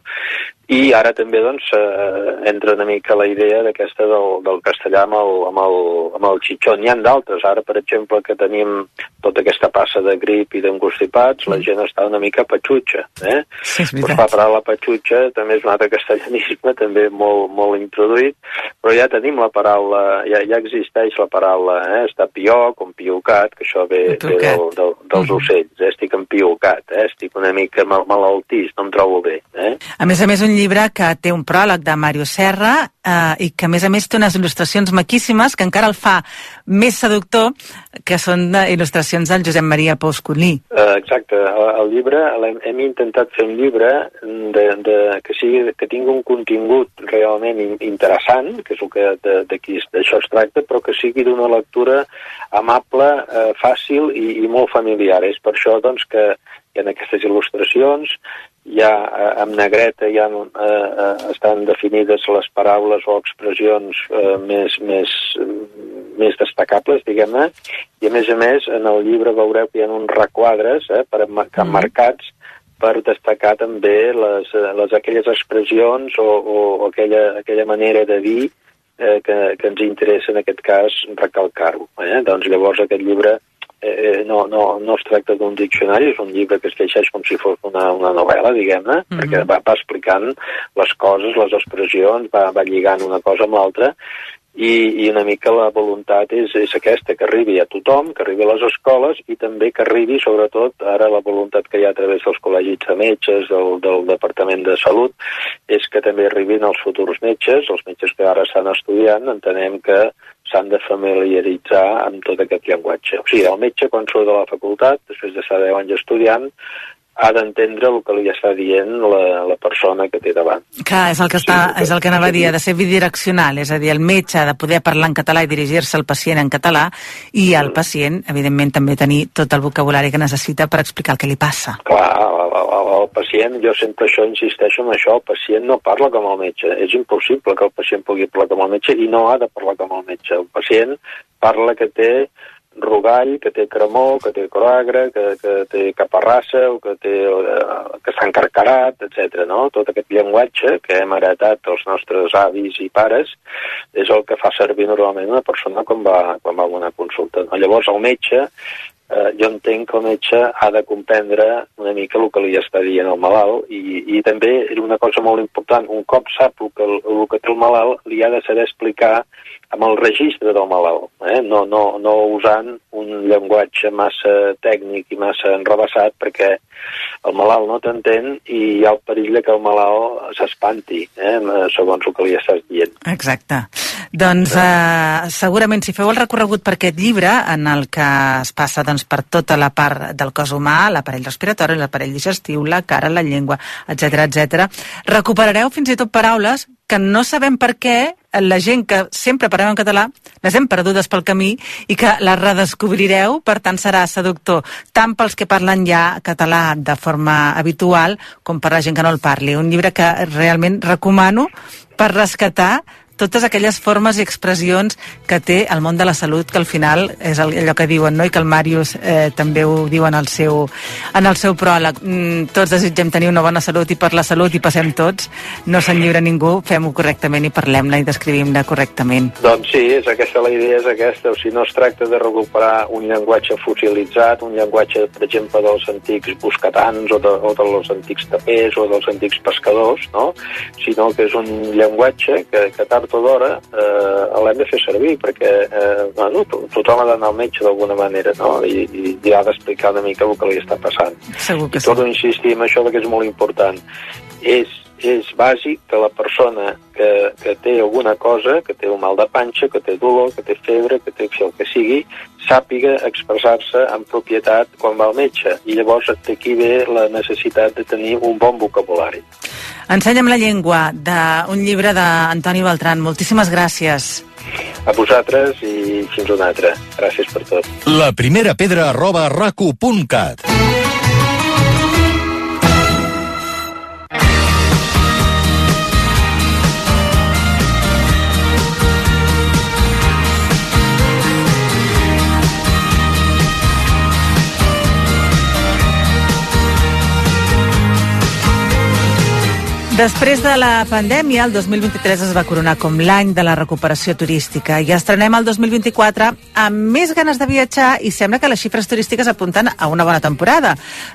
i ara també doncs, eh, entra una mica la idea d'aquesta del, del castellà amb el, amb el, amb el xitxó. N'hi ha d'altres, ara per exemple que tenim tota aquesta passa de grip i d'engostipats, la gent està una mica patxutxa. Eh? Sí, és Pues veritat. la paraula patxutxa també és un altre castellanisme, *laughs* també molt, molt introduït, però ja tenim la paraula, ja, ja existeix la paraula, eh? està pió, com piocat, que això ve, ve del, del, dels ocells, eh? estic empiocat, eh? estic una mica mal, malaltís, no em trobo bé. Eh? A més a més, un llibre que té un pròleg de Mario Serra eh, i que, a més a més, té unes il·lustracions maquíssimes que encara el fa més seductor, que són il·lustracions del Josep Maria Pauscolí. Uh, exacte, el, el llibre, hem intentat fer un llibre de, de, que, sigui, que tingui un contingut realment in, interessant, que és el que d'això es tracta, però que sigui d'una lectura amable, eh, fàcil i, i molt familiar. És per això doncs, que ha aquestes il·lustracions, ha, eh, amb negreta ha, eh, eh, estan definides les paraules o expressions eh, més, més, més destacables, diguem-ne, i a més a més en el llibre veureu que hi ha uns requadres eh, per emma- que marcats per destacar també les, les aquelles expressions o, o, o aquella, aquella manera de dir eh, que, que ens interessa en aquest cas recalcar-ho. Eh? Doncs llavors aquest llibre eh, no, no, no es tracta d'un diccionari, és un llibre que es llegeix com si fos una, una novel·la, diguem-ne, Mhm. perquè va, va explicant les coses, les expressions, va, va lligant una cosa amb l'altra, i, i una mica la voluntat és, és aquesta, que arribi a tothom, que arribi a les escoles i també que arribi, sobretot, ara la voluntat que hi ha a través dels col·legis de metges, del, del Departament de Salut, és que també arribin els futurs metges, els metges que ara estan estudiant, entenem que s'han de familiaritzar amb tot aquest llenguatge. O sigui, el metge, quan surt de la facultat, després d'estar 10 anys estudiant, ha d'entendre el que li està dient la, la persona que té davant. Que és el que, està, és el que anava a dir, ha de ser bidireccional, és a dir, el metge ha de poder parlar en català i dirigir-se al pacient en català i el pacient, evidentment, també tenir tot el vocabulari que necessita per explicar el que li passa. Clar, el, pacient, jo sempre això insisteixo en això, el pacient no parla com el metge. És impossible que el pacient pugui parlar com el metge i no ha de parlar com el metge. El pacient parla que té rogall, que té cremor, que té coragre, que, que té caparrassa, o que, té, eh, que s'ha encarcarat, etc. No? Tot aquest llenguatge que hem heretat dels nostres avis i pares és el que fa servir normalment una persona quan va, quan va a una consulta. No? Llavors el metge eh, jo entenc que el metge ha de comprendre una mica el que li està dient el malalt i, i també una cosa molt important, un cop sap el que, el que té el malalt, li ha de saber explicar amb el registre del malalt, eh? no, no, no usant un llenguatge massa tècnic i massa enrebaçat perquè el malalt no t'entén i hi ha el perill que el malalt s'espanti, eh? segons el que li estàs dient. Exacte. Doncs eh, segurament si feu el recorregut per aquest llibre en el que es passa doncs, per tota la part del cos humà, l'aparell respiratori, l'aparell digestiu, la cara, la llengua, etc etc, recuperareu fins i tot paraules que no sabem per què la gent que sempre parlem en català les hem perdudes pel camí i que les redescobrireu, per tant serà seductor tant pels que parlen ja català de forma habitual com per la gent que no el parli. Un llibre que realment recomano per rescatar totes aquelles formes i expressions que té el món de la salut, que al final és allò que diuen, no? i que el Màrius eh, també ho diu en el seu, en el seu pròleg. Mm, tots desitgem tenir una bona salut i per la salut hi passem tots. No se'n lliura ningú, fem-ho correctament i parlem-la i descrivim-la correctament. Doncs sí, és aquesta, la idea és aquesta. O sigui, no es tracta de recuperar un llenguatge fossilitzat, un llenguatge, per exemple, dels antics buscatans o, de, o dels antics tapers o dels antics pescadors, no? sinó que és un llenguatge que, que tard o d'hora eh, l'hem de fer servir perquè eh, bueno, to tothom ha d'anar al metge d'alguna manera no? I, i, i ha d'explicar una mica el que li està passant. Segur que I torno a insistir en això perquè és molt important. És, és bàsic que la persona que, que té alguna cosa, que té un mal de panxa, que té dolor, que té febre, que té el que sigui, sàpiga expressar-se en propietat quan va al metge. I llavors d'aquí ve la necessitat de tenir un bon vocabulari. Ensenya'm la llengua, d'un llibre d'Antoni Beltran. Moltíssimes gràcies. A vosaltres i fins una altra. Gràcies per tot. La primera pedra arroba racu.cat. Després de la pandèmia, el 2023 es va coronar com l'any de la recuperació turística i estrenem el 2024 amb més ganes de viatjar i sembla que les xifres turístiques apunten a una bona temporada.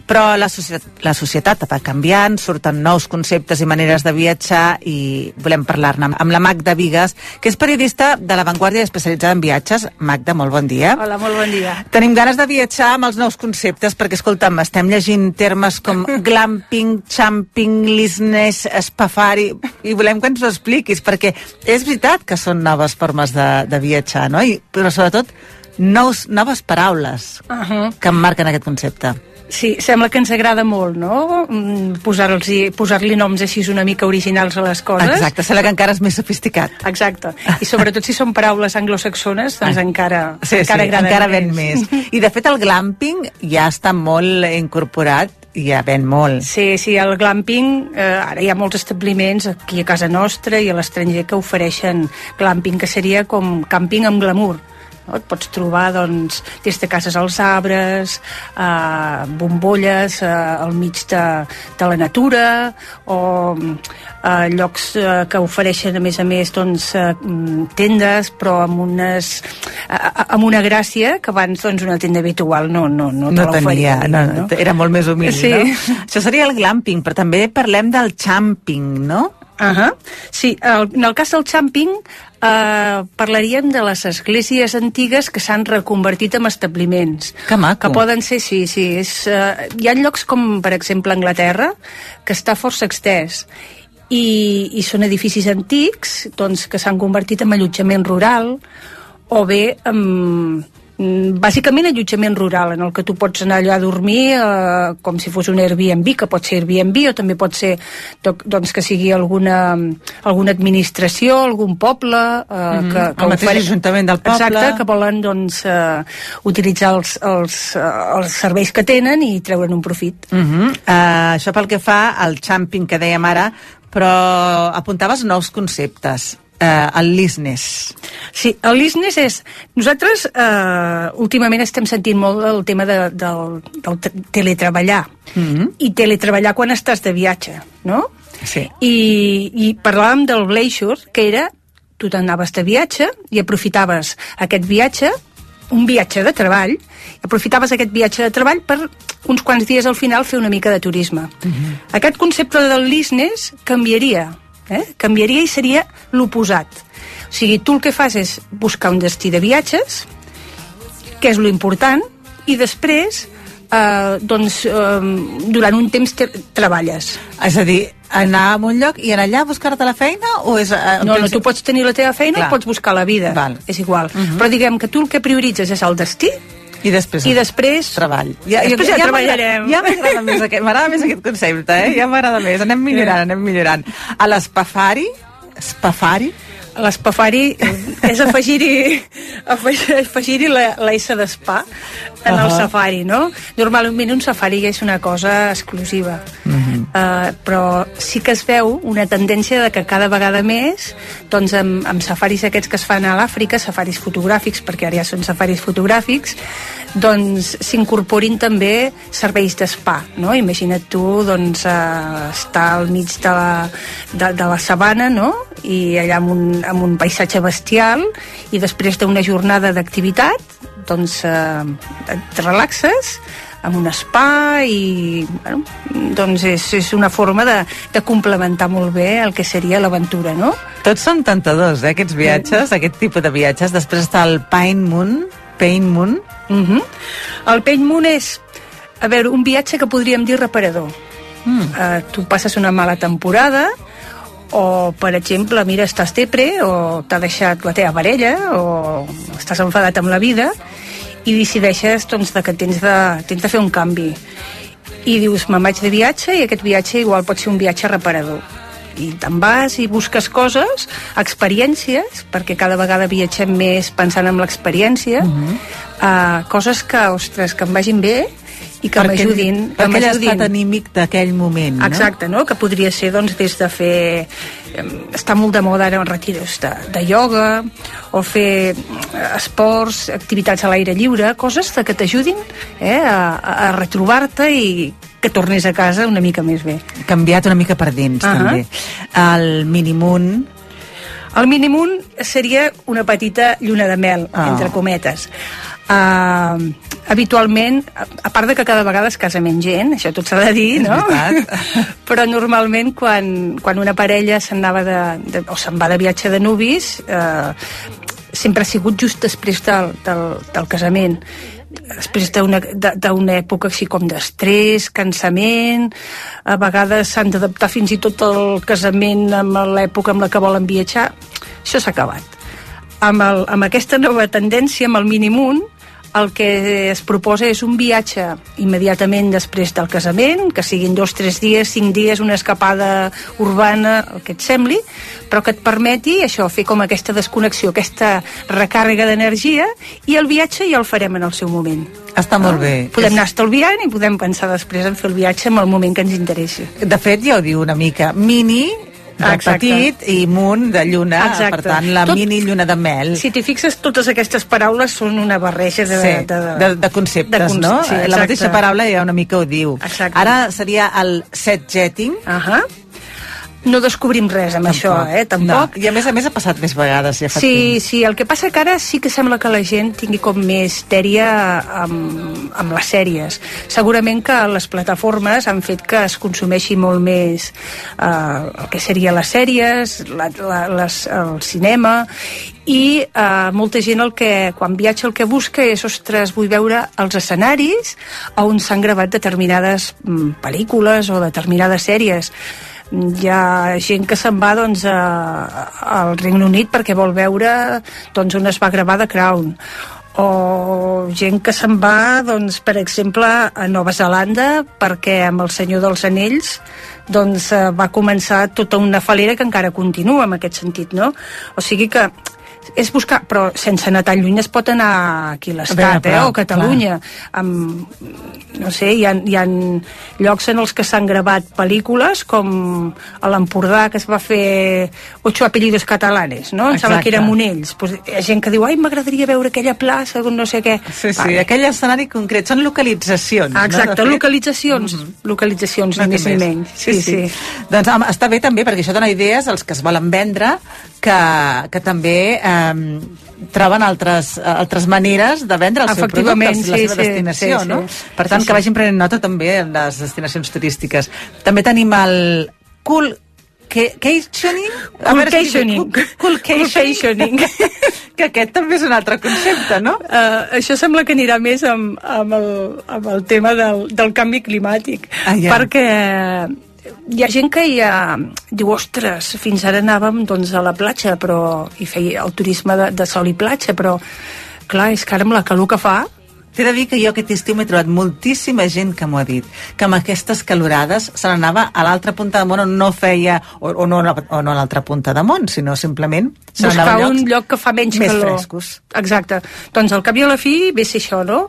Però la societat, la societat va canviant, surten nous conceptes i maneres de viatjar i volem parlar-ne amb la Magda Vigues, que és periodista de La Vanguardia especialitzada en viatges. Magda, molt bon dia. Hola, molt bon dia. Tenim ganes de viatjar amb els nous conceptes perquè, escolta'm, estem llegint termes com *laughs* glamping, champing, lisness, spafari, i volem que ens ho expliquis, perquè és veritat que són noves formes de, de viatjar, no? I, però sobretot nous, noves paraules Uh -huh. que emmarquen aquest concepte. Sí, sembla que ens agrada molt, no? Mm, Posar-li noms així una mica originals a les coses. Exacte, sembla que encara és més sofisticat. Exacte. I sobretot si són paraules anglosaxones, doncs encara, Sí, encara sí, agraden encara ven més. I de fet el glamping ja està molt incorporat ja ven molt. Sí, sí, el glamping, eh, ara hi ha molts establiments aquí a casa nostra i a l'estranger que ofereixen glamping, que seria com càmping amb glamour. Et pots trobar doncs, des de cases als arbres, eh, bombolles eh, al mig de, de la natura o eh, llocs eh, que ofereixen a més a més doncs, eh, mm, tendes però amb, unes, eh, amb una gràcia que abans doncs, una tenda habitual no, no, no, te no l'oferia, tenia, no, no, era molt més humil, Sí. no? Això seria el glamping, però també parlem del champing, no? Uh -huh. Sí, el, en el cas del camping eh, parlaríem de les esglésies antigues que s'han reconvertit en establiments. Que maco. Que poden ser, sí, sí. És, eh, hi ha llocs com, per exemple, Anglaterra, que està força extès i, i són edificis antics doncs, que s'han convertit en allotjament rural o bé en, bàsicament allotjament rural en el que tu pots anar allà a dormir eh, com si fos un Airbnb que pot ser Airbnb o també pot ser do- doncs, que sigui alguna, alguna administració algun poble eh, Mhm. que, El mateix ofere- ajuntament del poble. exacte, que volen doncs, eh, utilitzar els, els, eh, els serveis que tenen i treure'n un profit Uh -huh. uh, això pel que fa al camping que dèiem ara, però apuntaves nous conceptes. Uh, el business. Sí, el business és... Nosaltres eh, últimament estem sentint molt el tema de, del, del te- teletreballar. Mm -hmm. I teletreballar quan estàs de viatge, no? Sí. I, i parlàvem del Glacier, que era tu t'anaves de viatge i aprofitaves aquest viatge un viatge de treball, aprofitaves aquest viatge de treball per uns quants dies al final fer una mica de turisme. Mm-hmm. Aquest concepte del business canviaria, eh? canviaria i seria l'oposat. O sigui, tu el que fas és buscar un destí de viatges, que és lo important, i després, eh, doncs, eh, durant un temps te- treballes. És a dir, anar a un lloc i anar allà a buscar-te la feina o és... Eh, No, no, tu pots tenir la teva feina Clar. o pots buscar la vida. Val. És igual. Mhm. Però diguem que tu el que prioritzes és el destí I després... i després... Treball. Ja, després ja, m'agrada- treballarem. Ja m'agrada més, aquest, més aquest concepte, eh? Ja m'agrada més. Anem millorant, anem millorant. A l'espafari, espafari, L'espafari és afegir-hi afegir, la, la S d'espa en el Ahà. safari, no? Normalment un safari ja és una cosa exclusiva. Mhm. Uh, però sí que es veu una tendència de que cada vegada més doncs amb, amb safaris aquests que es fan a l'Àfrica, safaris fotogràfics, perquè ara ja són safaris fotogràfics, doncs s'incorporin també serveis d'espa, no? Imagina't tu doncs, uh, estar al mig de la, de, de la sabana, no? I allà amb un, amb un paisatge bestial i després d'una jornada d'activitat doncs uh, et relaxes amb un spa i bueno, doncs és, és una forma de, de complementar molt bé el que seria l'aventura, no? Tots són tentadors, eh, aquests viatges, aquest tipus de viatges. Després està el Pine Moon, Pain Moon. Mm -hmm. El Pain Moon és, a veure, un viatge que podríem dir reparador. Mm. Uh, tu passes una mala temporada o, per exemple, mira, estàs depre o t'ha deixat la teva parella o estàs enfadat amb la vida i decideixes doncs, de que tens de, tens de fer un canvi i dius, me'n vaig de viatge i aquest viatge igual pot ser un viatge reparador i te'n vas i busques coses, experiències, perquè cada vegada viatgem més pensant en l'experiència, uh -huh. uh, coses que, ostres, que em vagin bé i que m'ajudin. Per aquell estat anímic d'aquell moment, no? Exacte, no? que podria ser doncs, des de fer... Està molt de moda ara retiros de, de ioga o fer eh, esports, activitats a l'aire lliure, coses que t'ajudin eh, a, a retrobar-te i que tornis a casa una mica més bé. Canviat una mica per dins, Ahà. també. El Minimunt, El mínimun seria una petita lluna de mel, Ah. entre cometes. Uh, habitualment, a, part de que cada vegada es casa menys gent, això tot s'ha de dir, no? *laughs* Però normalment quan, quan una parella se'n de, de, o se'n va de viatge de nuvis, eh, sempre ha sigut just després del, del, del casament després d'una època així com d'estrès, cansament, a vegades s'han d'adaptar fins i tot el casament amb l'època amb la que volen viatjar, això s'ha acabat. Amb, el, amb aquesta nova tendència, amb el minimunt, el que es proposa és un viatge immediatament després del casament, que siguin dos, tres dies, cinc dies, una escapada urbana, el que et sembli, però que et permeti això, fer com aquesta desconnexió, aquesta recàrrega d'energia, i el viatge ja el farem en el seu moment. Està molt bé. Podem anar estalviant i podem pensar després en fer el viatge en el moment que ens interessi. de fet, ja ho diu una mica, mini, Exacte. petit, i munt de lluna, Exacte. per tant, la Tot- mini lluna de mel. Si t'hi fixes, totes aquestes paraules són una barreja de... Sí, de, de, de conceptes, de conce- no? sí, la mateixa paraula ja una mica ho diu. Exacte. Ara seria el set jetting. Uh -huh. No descobrim res amb això, eh? Tampoc. No. I a més a més ha passat més vegades, ja fa Sí, temps. sí, el que passa que ara sí que sembla que la gent tingui com més dèria amb, amb les sèries. Segurament que les plataformes han fet que es consumeixi molt més eh, el que seria les sèries, la, la, les, el cinema, i eh, molta gent el que, quan viatja el que busca és, ostres, vull veure els escenaris on s'han gravat determinades mm, pel·lícules o determinades sèries hi ha gent que se'n va doncs, a, al Regne Unit perquè vol veure doncs, on es va gravar The Crown o gent que se'n va, doncs, per exemple, a Nova Zelanda, perquè amb el Senyor dels Anells doncs, eh, va començar tota una falera que encara continua en aquest sentit, no? O sigui que és buscar, però sense anar tan lluny es pot anar aquí a l'Estat, eh, o Catalunya amb, no sé, hi ha, hi ha llocs en els que s'han gravat pel·lícules com a l'Empordà que es va fer Ocho apellidos catalanes no? em sembla que era Monells pues, hi ha gent que diu, ai, m'agradaria veure aquella plaça no sé què Sí, sí, aquell escenari concret, són localitzacions. Ah, Exacte, no, de fet? localitzacions, localitzacions, No ni més ni menys. Sí, sí. Doncs home, està bé també, perquè això dona idees als que es volen vendre, que, que també eh, troben altres, altres maneres de vendre el seu producte, Efectivament, la sí, seva sí, destinació, sí, no? sí. Per tant, Sí, que sí. vagin prenent nota també en les destinacions turístiques. També tenim el Cool que, Cationing? A veure si dic bé, Coolcationing. Cool, Coolcationing. *laughs* que aquest també és un altre concepte, no? Uh, això sembla que anirà més amb, amb, el, amb el tema del, del canvi climàtic. Ah, ja. Perquè hi ha gent que ja diu, ostres, fins ara anàvem doncs, a la platja però, i feia el turisme de, de sol i platja, però clar, és que ara amb la calor que fa T'he de dir que jo aquest estiu m'he trobat moltíssima gent que m'ho ha dit, que amb aquestes calorades se n'anava a l'altra punta de món on no feia, o, o no, o no a l'altra punta de món, sinó simplement se buscar a un lloc que fa menys més calor. frescos. Exacte. Doncs al cap i a la fi ve ser això, no?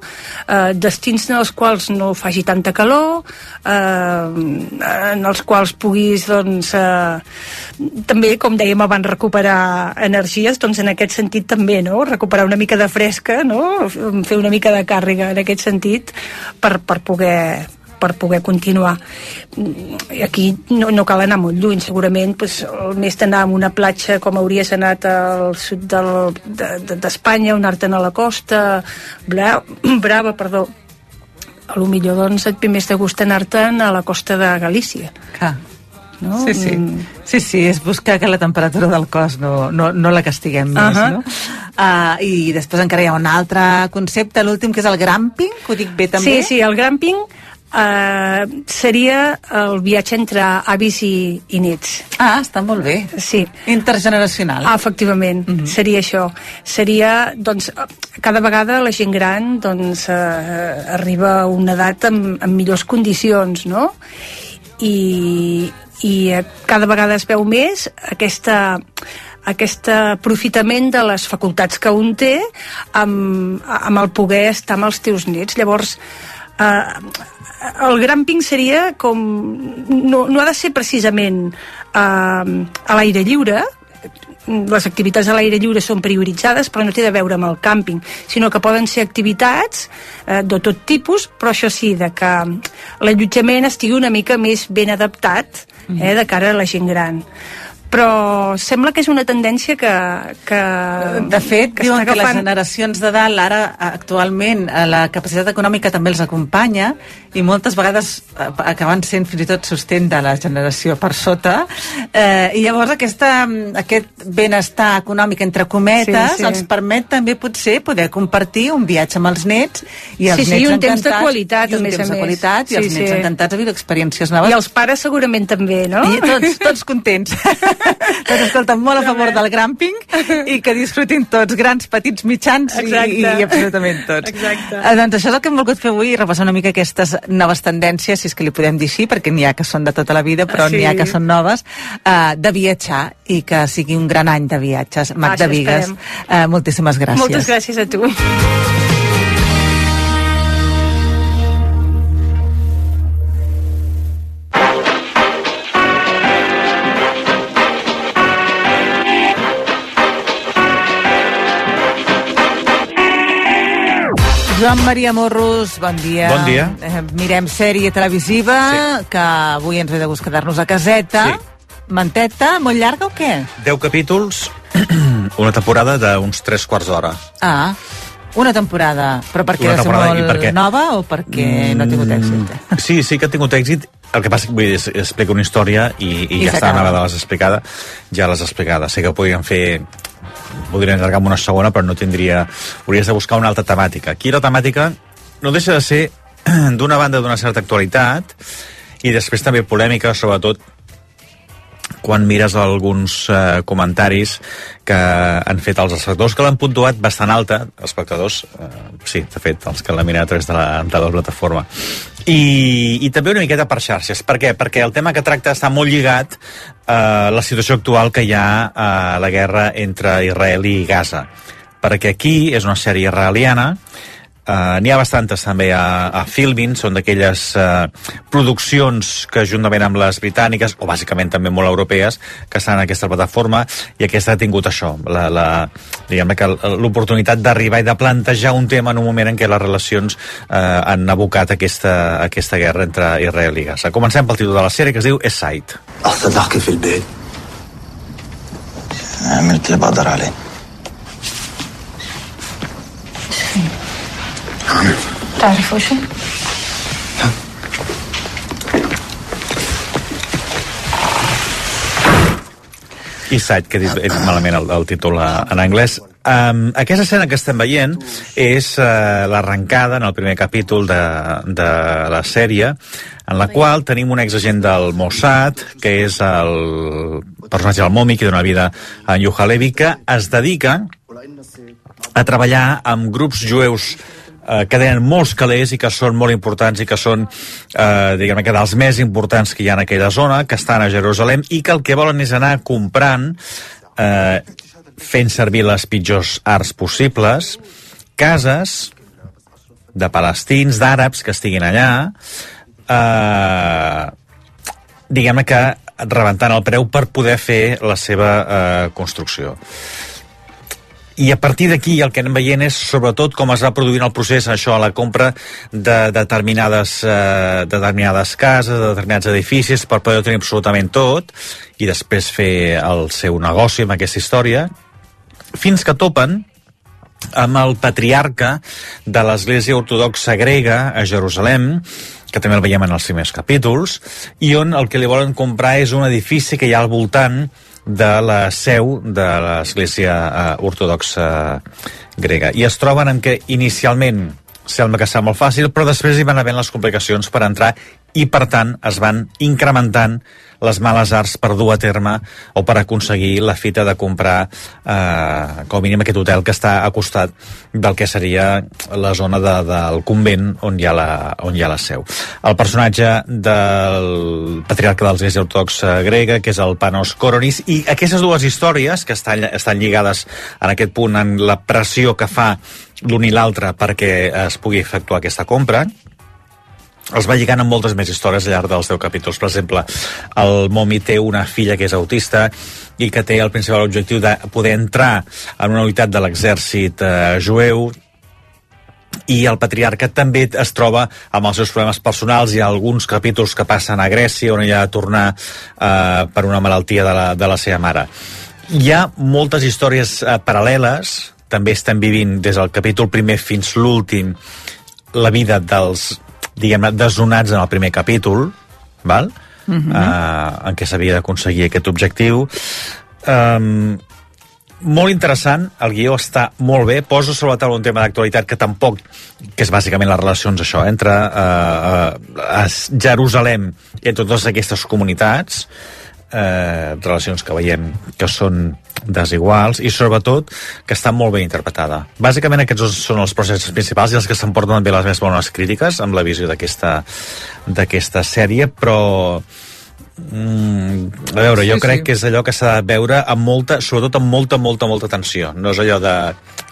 Uh, destins en els quals no faci tanta calor, uh, en els quals puguis, doncs, uh, també, com dèiem abans, recuperar energies, doncs en aquest sentit també, no? Recuperar una mica de fresca, no? Fer una mica de càrrega en aquest sentit per, per poder per poder continuar. I Aquí no, no cal anar molt lluny, segurament pues, el més d'anar a una platja com hauries anat al sud del- de- de- d'Espanya, anar-te'n a la costa, Bra, *clears throat* Brava, perdó, a lo millor doncs et ve més de gust anar-te'n a la costa de Galícia. Clar. No? Sí, sí. Mm. sí, sí, és buscar que la temperatura del cos no, no, no la castiguem més, Ahà. no? Uh, I després encara hi ha un altre concepte, l'últim, que és el gramping, que ho dic bé també? Sí, sí, el gramping eh, seria el viatge entre avis i, i nets. Ah, està molt bé. Sí. Intergeneracional. Ah, efectivament, Mhm. seria això. Seria, doncs, cada vegada la gent gran doncs, eh, arriba a una edat amb, amb millors condicions, no? I, i eh, cada vegada es veu més aquesta aquest aprofitament de les facultats que un té amb, amb el poder estar amb els teus nets. Llavors, eh, el gramping seria com... No, no ha de ser precisament eh, a l'aire lliure, les activitats a l'aire lliure són prioritzades, però no té de veure amb el càmping, sinó que poden ser activitats eh, de tot tipus, però això sí, de que l'allotjament estigui una mica més ben adaptat eh, de cara a la gent gran. Però sembla que és una tendència que... que De fet, que diuen que les generacions de dalt ara, actualment, eh, la capacitat econòmica també els acompanya i moltes vegades eh, acaben sent fins i tot sostén de la generació per sota eh, i llavors aquesta, mm, aquest benestar econòmic entre cometes Sí, sí. els permet també potser poder compartir un viatge amb els nets i els Sí, sí, nets i un temps de qualitat, i un a més temps a de més. qualitat i Sí, els nets sí. encantats de viure experiències noves I els pares segurament també, no? i tots, tots contents. *laughs* doncs escolta, molt a favor del gramping i que disfrutin tots, grans, petits, mitjans i, i absolutament tots. Exacte. Eh, doncs això és el que hem volgut fer avui, repassar una mica aquestes noves tendències, si és que li podem dir així, perquè n'hi ha que són de tota la vida, però Sí. n'hi ha que són noves, eh, de viatjar i que sigui un gran any de viatges. Magda Això Vigues, esperem. eh, moltíssimes gràcies. Moltes gràcies a tu. Joan Maria Morros, bon dia. Bon dia. Eh, mirem sèrie televisiva, sí. que avui ens ve de gust quedar-nos a caseta. Sí. Manteta, molt llarga o què? 10 capítols, *clears throat* una temporada d'uns 3 quarts d'hora. Ah, una temporada. Però perquè Una ha de ser molt per què? nova o perquè no ha tingut èxit? Mm, Sí, sí que ha tingut èxit. El que passa que vull dir, es- explica una història i, i, I ja està, una vegada l'has explicada, ja l'has explicada. Sé que podrien fer podrien allargar amb una segona, però no tindria... Hauries de buscar una altra temàtica. Aquí la temàtica no deixa de ser, *clears throat* d'una banda, d'una certa actualitat, i després també polèmica, sobretot quan mires alguns eh, comentaris que han fet els espectadors, que l'han puntuat bastant alta, els espectadors, eh, sí, de fet, els que l'han mirat a través de la, de la plataforma. I, I també una miqueta per xarxes. Per què? Perquè el tema que tracta està molt lligat a la situació actual que hi ha a la guerra entre Israel i Gaza. Perquè aquí és una sèrie israeliana, Uh, N'hi ha bastantes també a, a Filmin, són d'aquelles uh, produccions que juntament amb les britàniques, o bàsicament també molt europees, que estan en aquesta plataforma, i aquesta ha tingut això, la, la, diguem que l'oportunitat d'arribar i de plantejar un tema en un moment en què les relacions uh, han abocat aquesta, aquesta guerra entre Israel i Gaza. Comencem pel títol de la sèrie, que es diu Eside. أصدقك في البيت عملت اللي بقدر عليه تعرف وشو؟ Eastside, que he dit, he dit malament el, el títol a- en anglès. Um, aquesta escena que estem veient és uh, l'arrencada en el primer capítol de, de la sèrie, en la qual tenim un exagent del Mossad, que és el personatge del Momi, que dona vida a en Yuhalevi, que es dedica a treballar amb grups jueus eh, que tenen molts calés i que són molt importants i que són, eh, diguem que dels més importants que hi ha en aquella zona, que estan a Jerusalem i que el que volen és anar comprant eh, fent servir les pitjors arts possibles cases de palestins, d'àrabs que estiguin allà eh, diguem-ne que rebentant el preu per poder fer la seva eh, construcció i a partir d'aquí el que anem veient és sobretot com es va produint el procés això a la compra de determinades, eh, determinades cases, de determinats edificis per poder tenir absolutament tot i després fer el seu negoci amb aquesta història fins que topen amb el patriarca de l'Església Ortodoxa Grega a Jerusalem, que també el veiem en els primers capítols, i on el que li volen comprar és un edifici que hi ha al voltant de la seu de l'Església eh, Ortodoxa Grega. I es troben amb que inicialment sembla que serà molt fàcil, però després hi van havent les complicacions per entrar i, per tant, es van incrementant les males arts per dur a terme o per aconseguir la fita de comprar eh, com a mínim aquest hotel que està a costat del que seria la zona de, del convent on hi, ha la, on hi ha la seu. El personatge del patriarca de l'Església Ortodoxa grega, que és el Panos Koronis, i aquestes dues històries, que estan, estan lligades en aquest punt en la pressió que fa l'un i l'altre perquè es pugui efectuar aquesta compra, els va lligant amb moltes més històries al llarg dels 10 capítols. Per exemple, el Momi té una filla que és autista i que té el principal objectiu de poder entrar en una unitat de l'exèrcit eh, jueu i el patriarca també es troba amb els seus problemes personals. Hi ha alguns capítols que passen a Grècia on ell ha de tornar eh, per una malaltia de la, de la seva mare. Hi ha moltes històries eh, paral·leles, també estem vivint des del capítol primer fins l'últim la vida dels diguem-ne, desonats en el primer capítol, val? Uh. -huh. uh, en què s'havia d'aconseguir aquest objectiu. Um, molt interessant, el guió està molt bé, posa sobre la taula un tema d'actualitat que tampoc, que és bàsicament les relacions això, entre uh, uh, Jerusalem i totes aquestes comunitats, eh, relacions que veiem que són desiguals i sobretot que està molt ben interpretada. Bàsicament aquests són els processos principals i els que s'emporten també les més bones crítiques amb la visió d'aquesta sèrie, però Mm, a veure, Sí, jo crec sí. que és allò que s'ha de veure amb molta, sobretot amb molta, molta, molta atenció. No és allò de,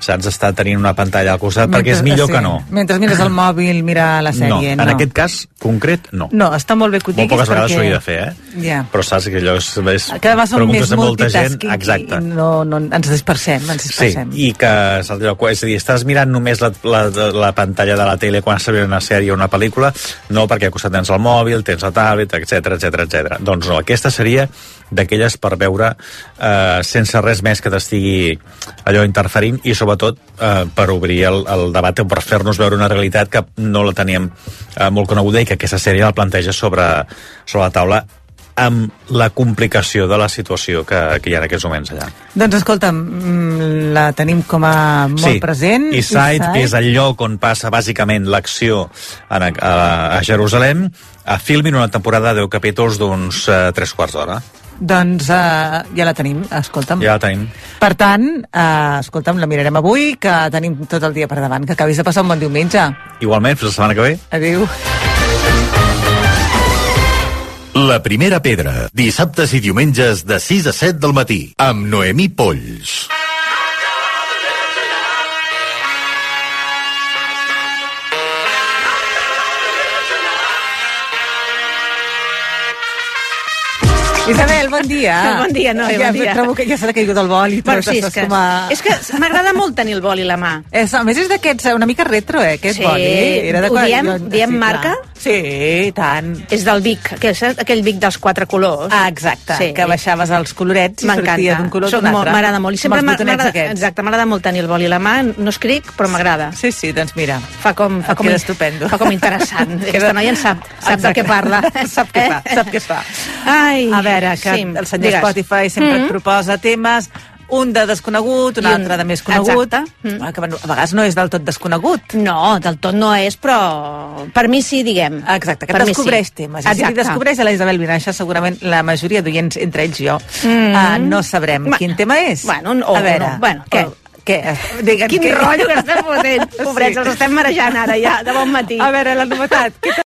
saps, estar tenint una pantalla al costat, perquè és millor sí. que no. Mentre mires el mòbil, mira la sèrie, no, no. en aquest cas concret, no. No, està molt bé que ho Molt diguis poques vegades perquè... ho he de fer, eh? Ja. Però saps que allò és... és Cada vegada som més multitasking exacte. i no, no, ens dispersem, ens Sí, dispersem. i que el lloc, és a dir, estàs mirant només la, la, la pantalla de la tele quan veient una sèrie o una pel·lícula, no perquè al costat tens el mòbil, tens la tablet, etc etc etc. Doncs no, aquesta seria d'aquelles per veure eh, sense res més que t'estigui allò interferint i sobretot eh, per obrir el, el debat per fer-nos veure una realitat que no la teníem eh, molt coneguda i que aquesta sèrie la planteja sobre, sobre la taula amb la complicació de la situació que, que hi ha en aquests moments allà. Doncs escolta'm, mm, la tenim com a molt present. Eastside, que és el lloc on passa bàsicament l'acció a, a, a Jerusalem, a Filmin una temporada de 10 capítols d'uns uh, 3 quarts d'hora. Doncs uh, ja la tenim, escolta'm. Ja la tenim. Per tant, uh, escolta'm, la mirarem avui, que tenim tot el dia per davant. Que acabis de passar un bon diumenge. Igualment, fins la setmana que ve. Adéu. La primera pedra, dissabtes i diumenges de 6 a 7 del matí, amb Noemí Polls. Isabel, bon dia. Bon dia, no, ja, bon dia. Trobo que ja s'ha caigut el boli. Bueno, tot, sí, és que, com a... és que m'agrada molt tenir el boli a la mà. És, a més, és d'aquests una mica retro, eh, aquest Sí, boli. de ho diem- jo- diem clar. marca? Sí, i tant. És del Vic, que és aquell Vic dels quatre colors. Ah, exacte, Sí. que baixaves els colorets i sortia d'un color d'un altre. M'agrada molt. I sempre m'agrada exacte, m'agrada molt tenir el boli a la mà. No escric, però m'agrada. Sí, sí, doncs mira. Fa com, fa com, queda estupendo. Fa com interessant. *laughs* Aquesta noia en sap, sap de què parla. *laughs* sap què fa, sap què fa. Ai, A veure, que sí, el senyor digues. Spotify sempre Mhm. et proposa temes un de desconegut, un, I un- altre de més conegut. Exacte. Mm. Que a vegades no és del tot desconegut. No, del tot no és, però per mi sí, diguem. Exacte, que per descobreix sí. temes. I si Exacte. descobreix a la Isabel Vinaixa, segurament la majoria d'oients, entre ells jo, Mm. uh, no sabrem Bueno, quin tema és. Bueno, o a veure, no. Bueno, què? o- què? Digue'm, Quin què? rotllo que estem fotent. *laughs* Pobrets, els estem marejant ara ja, de bon matí. A veure, la novetat.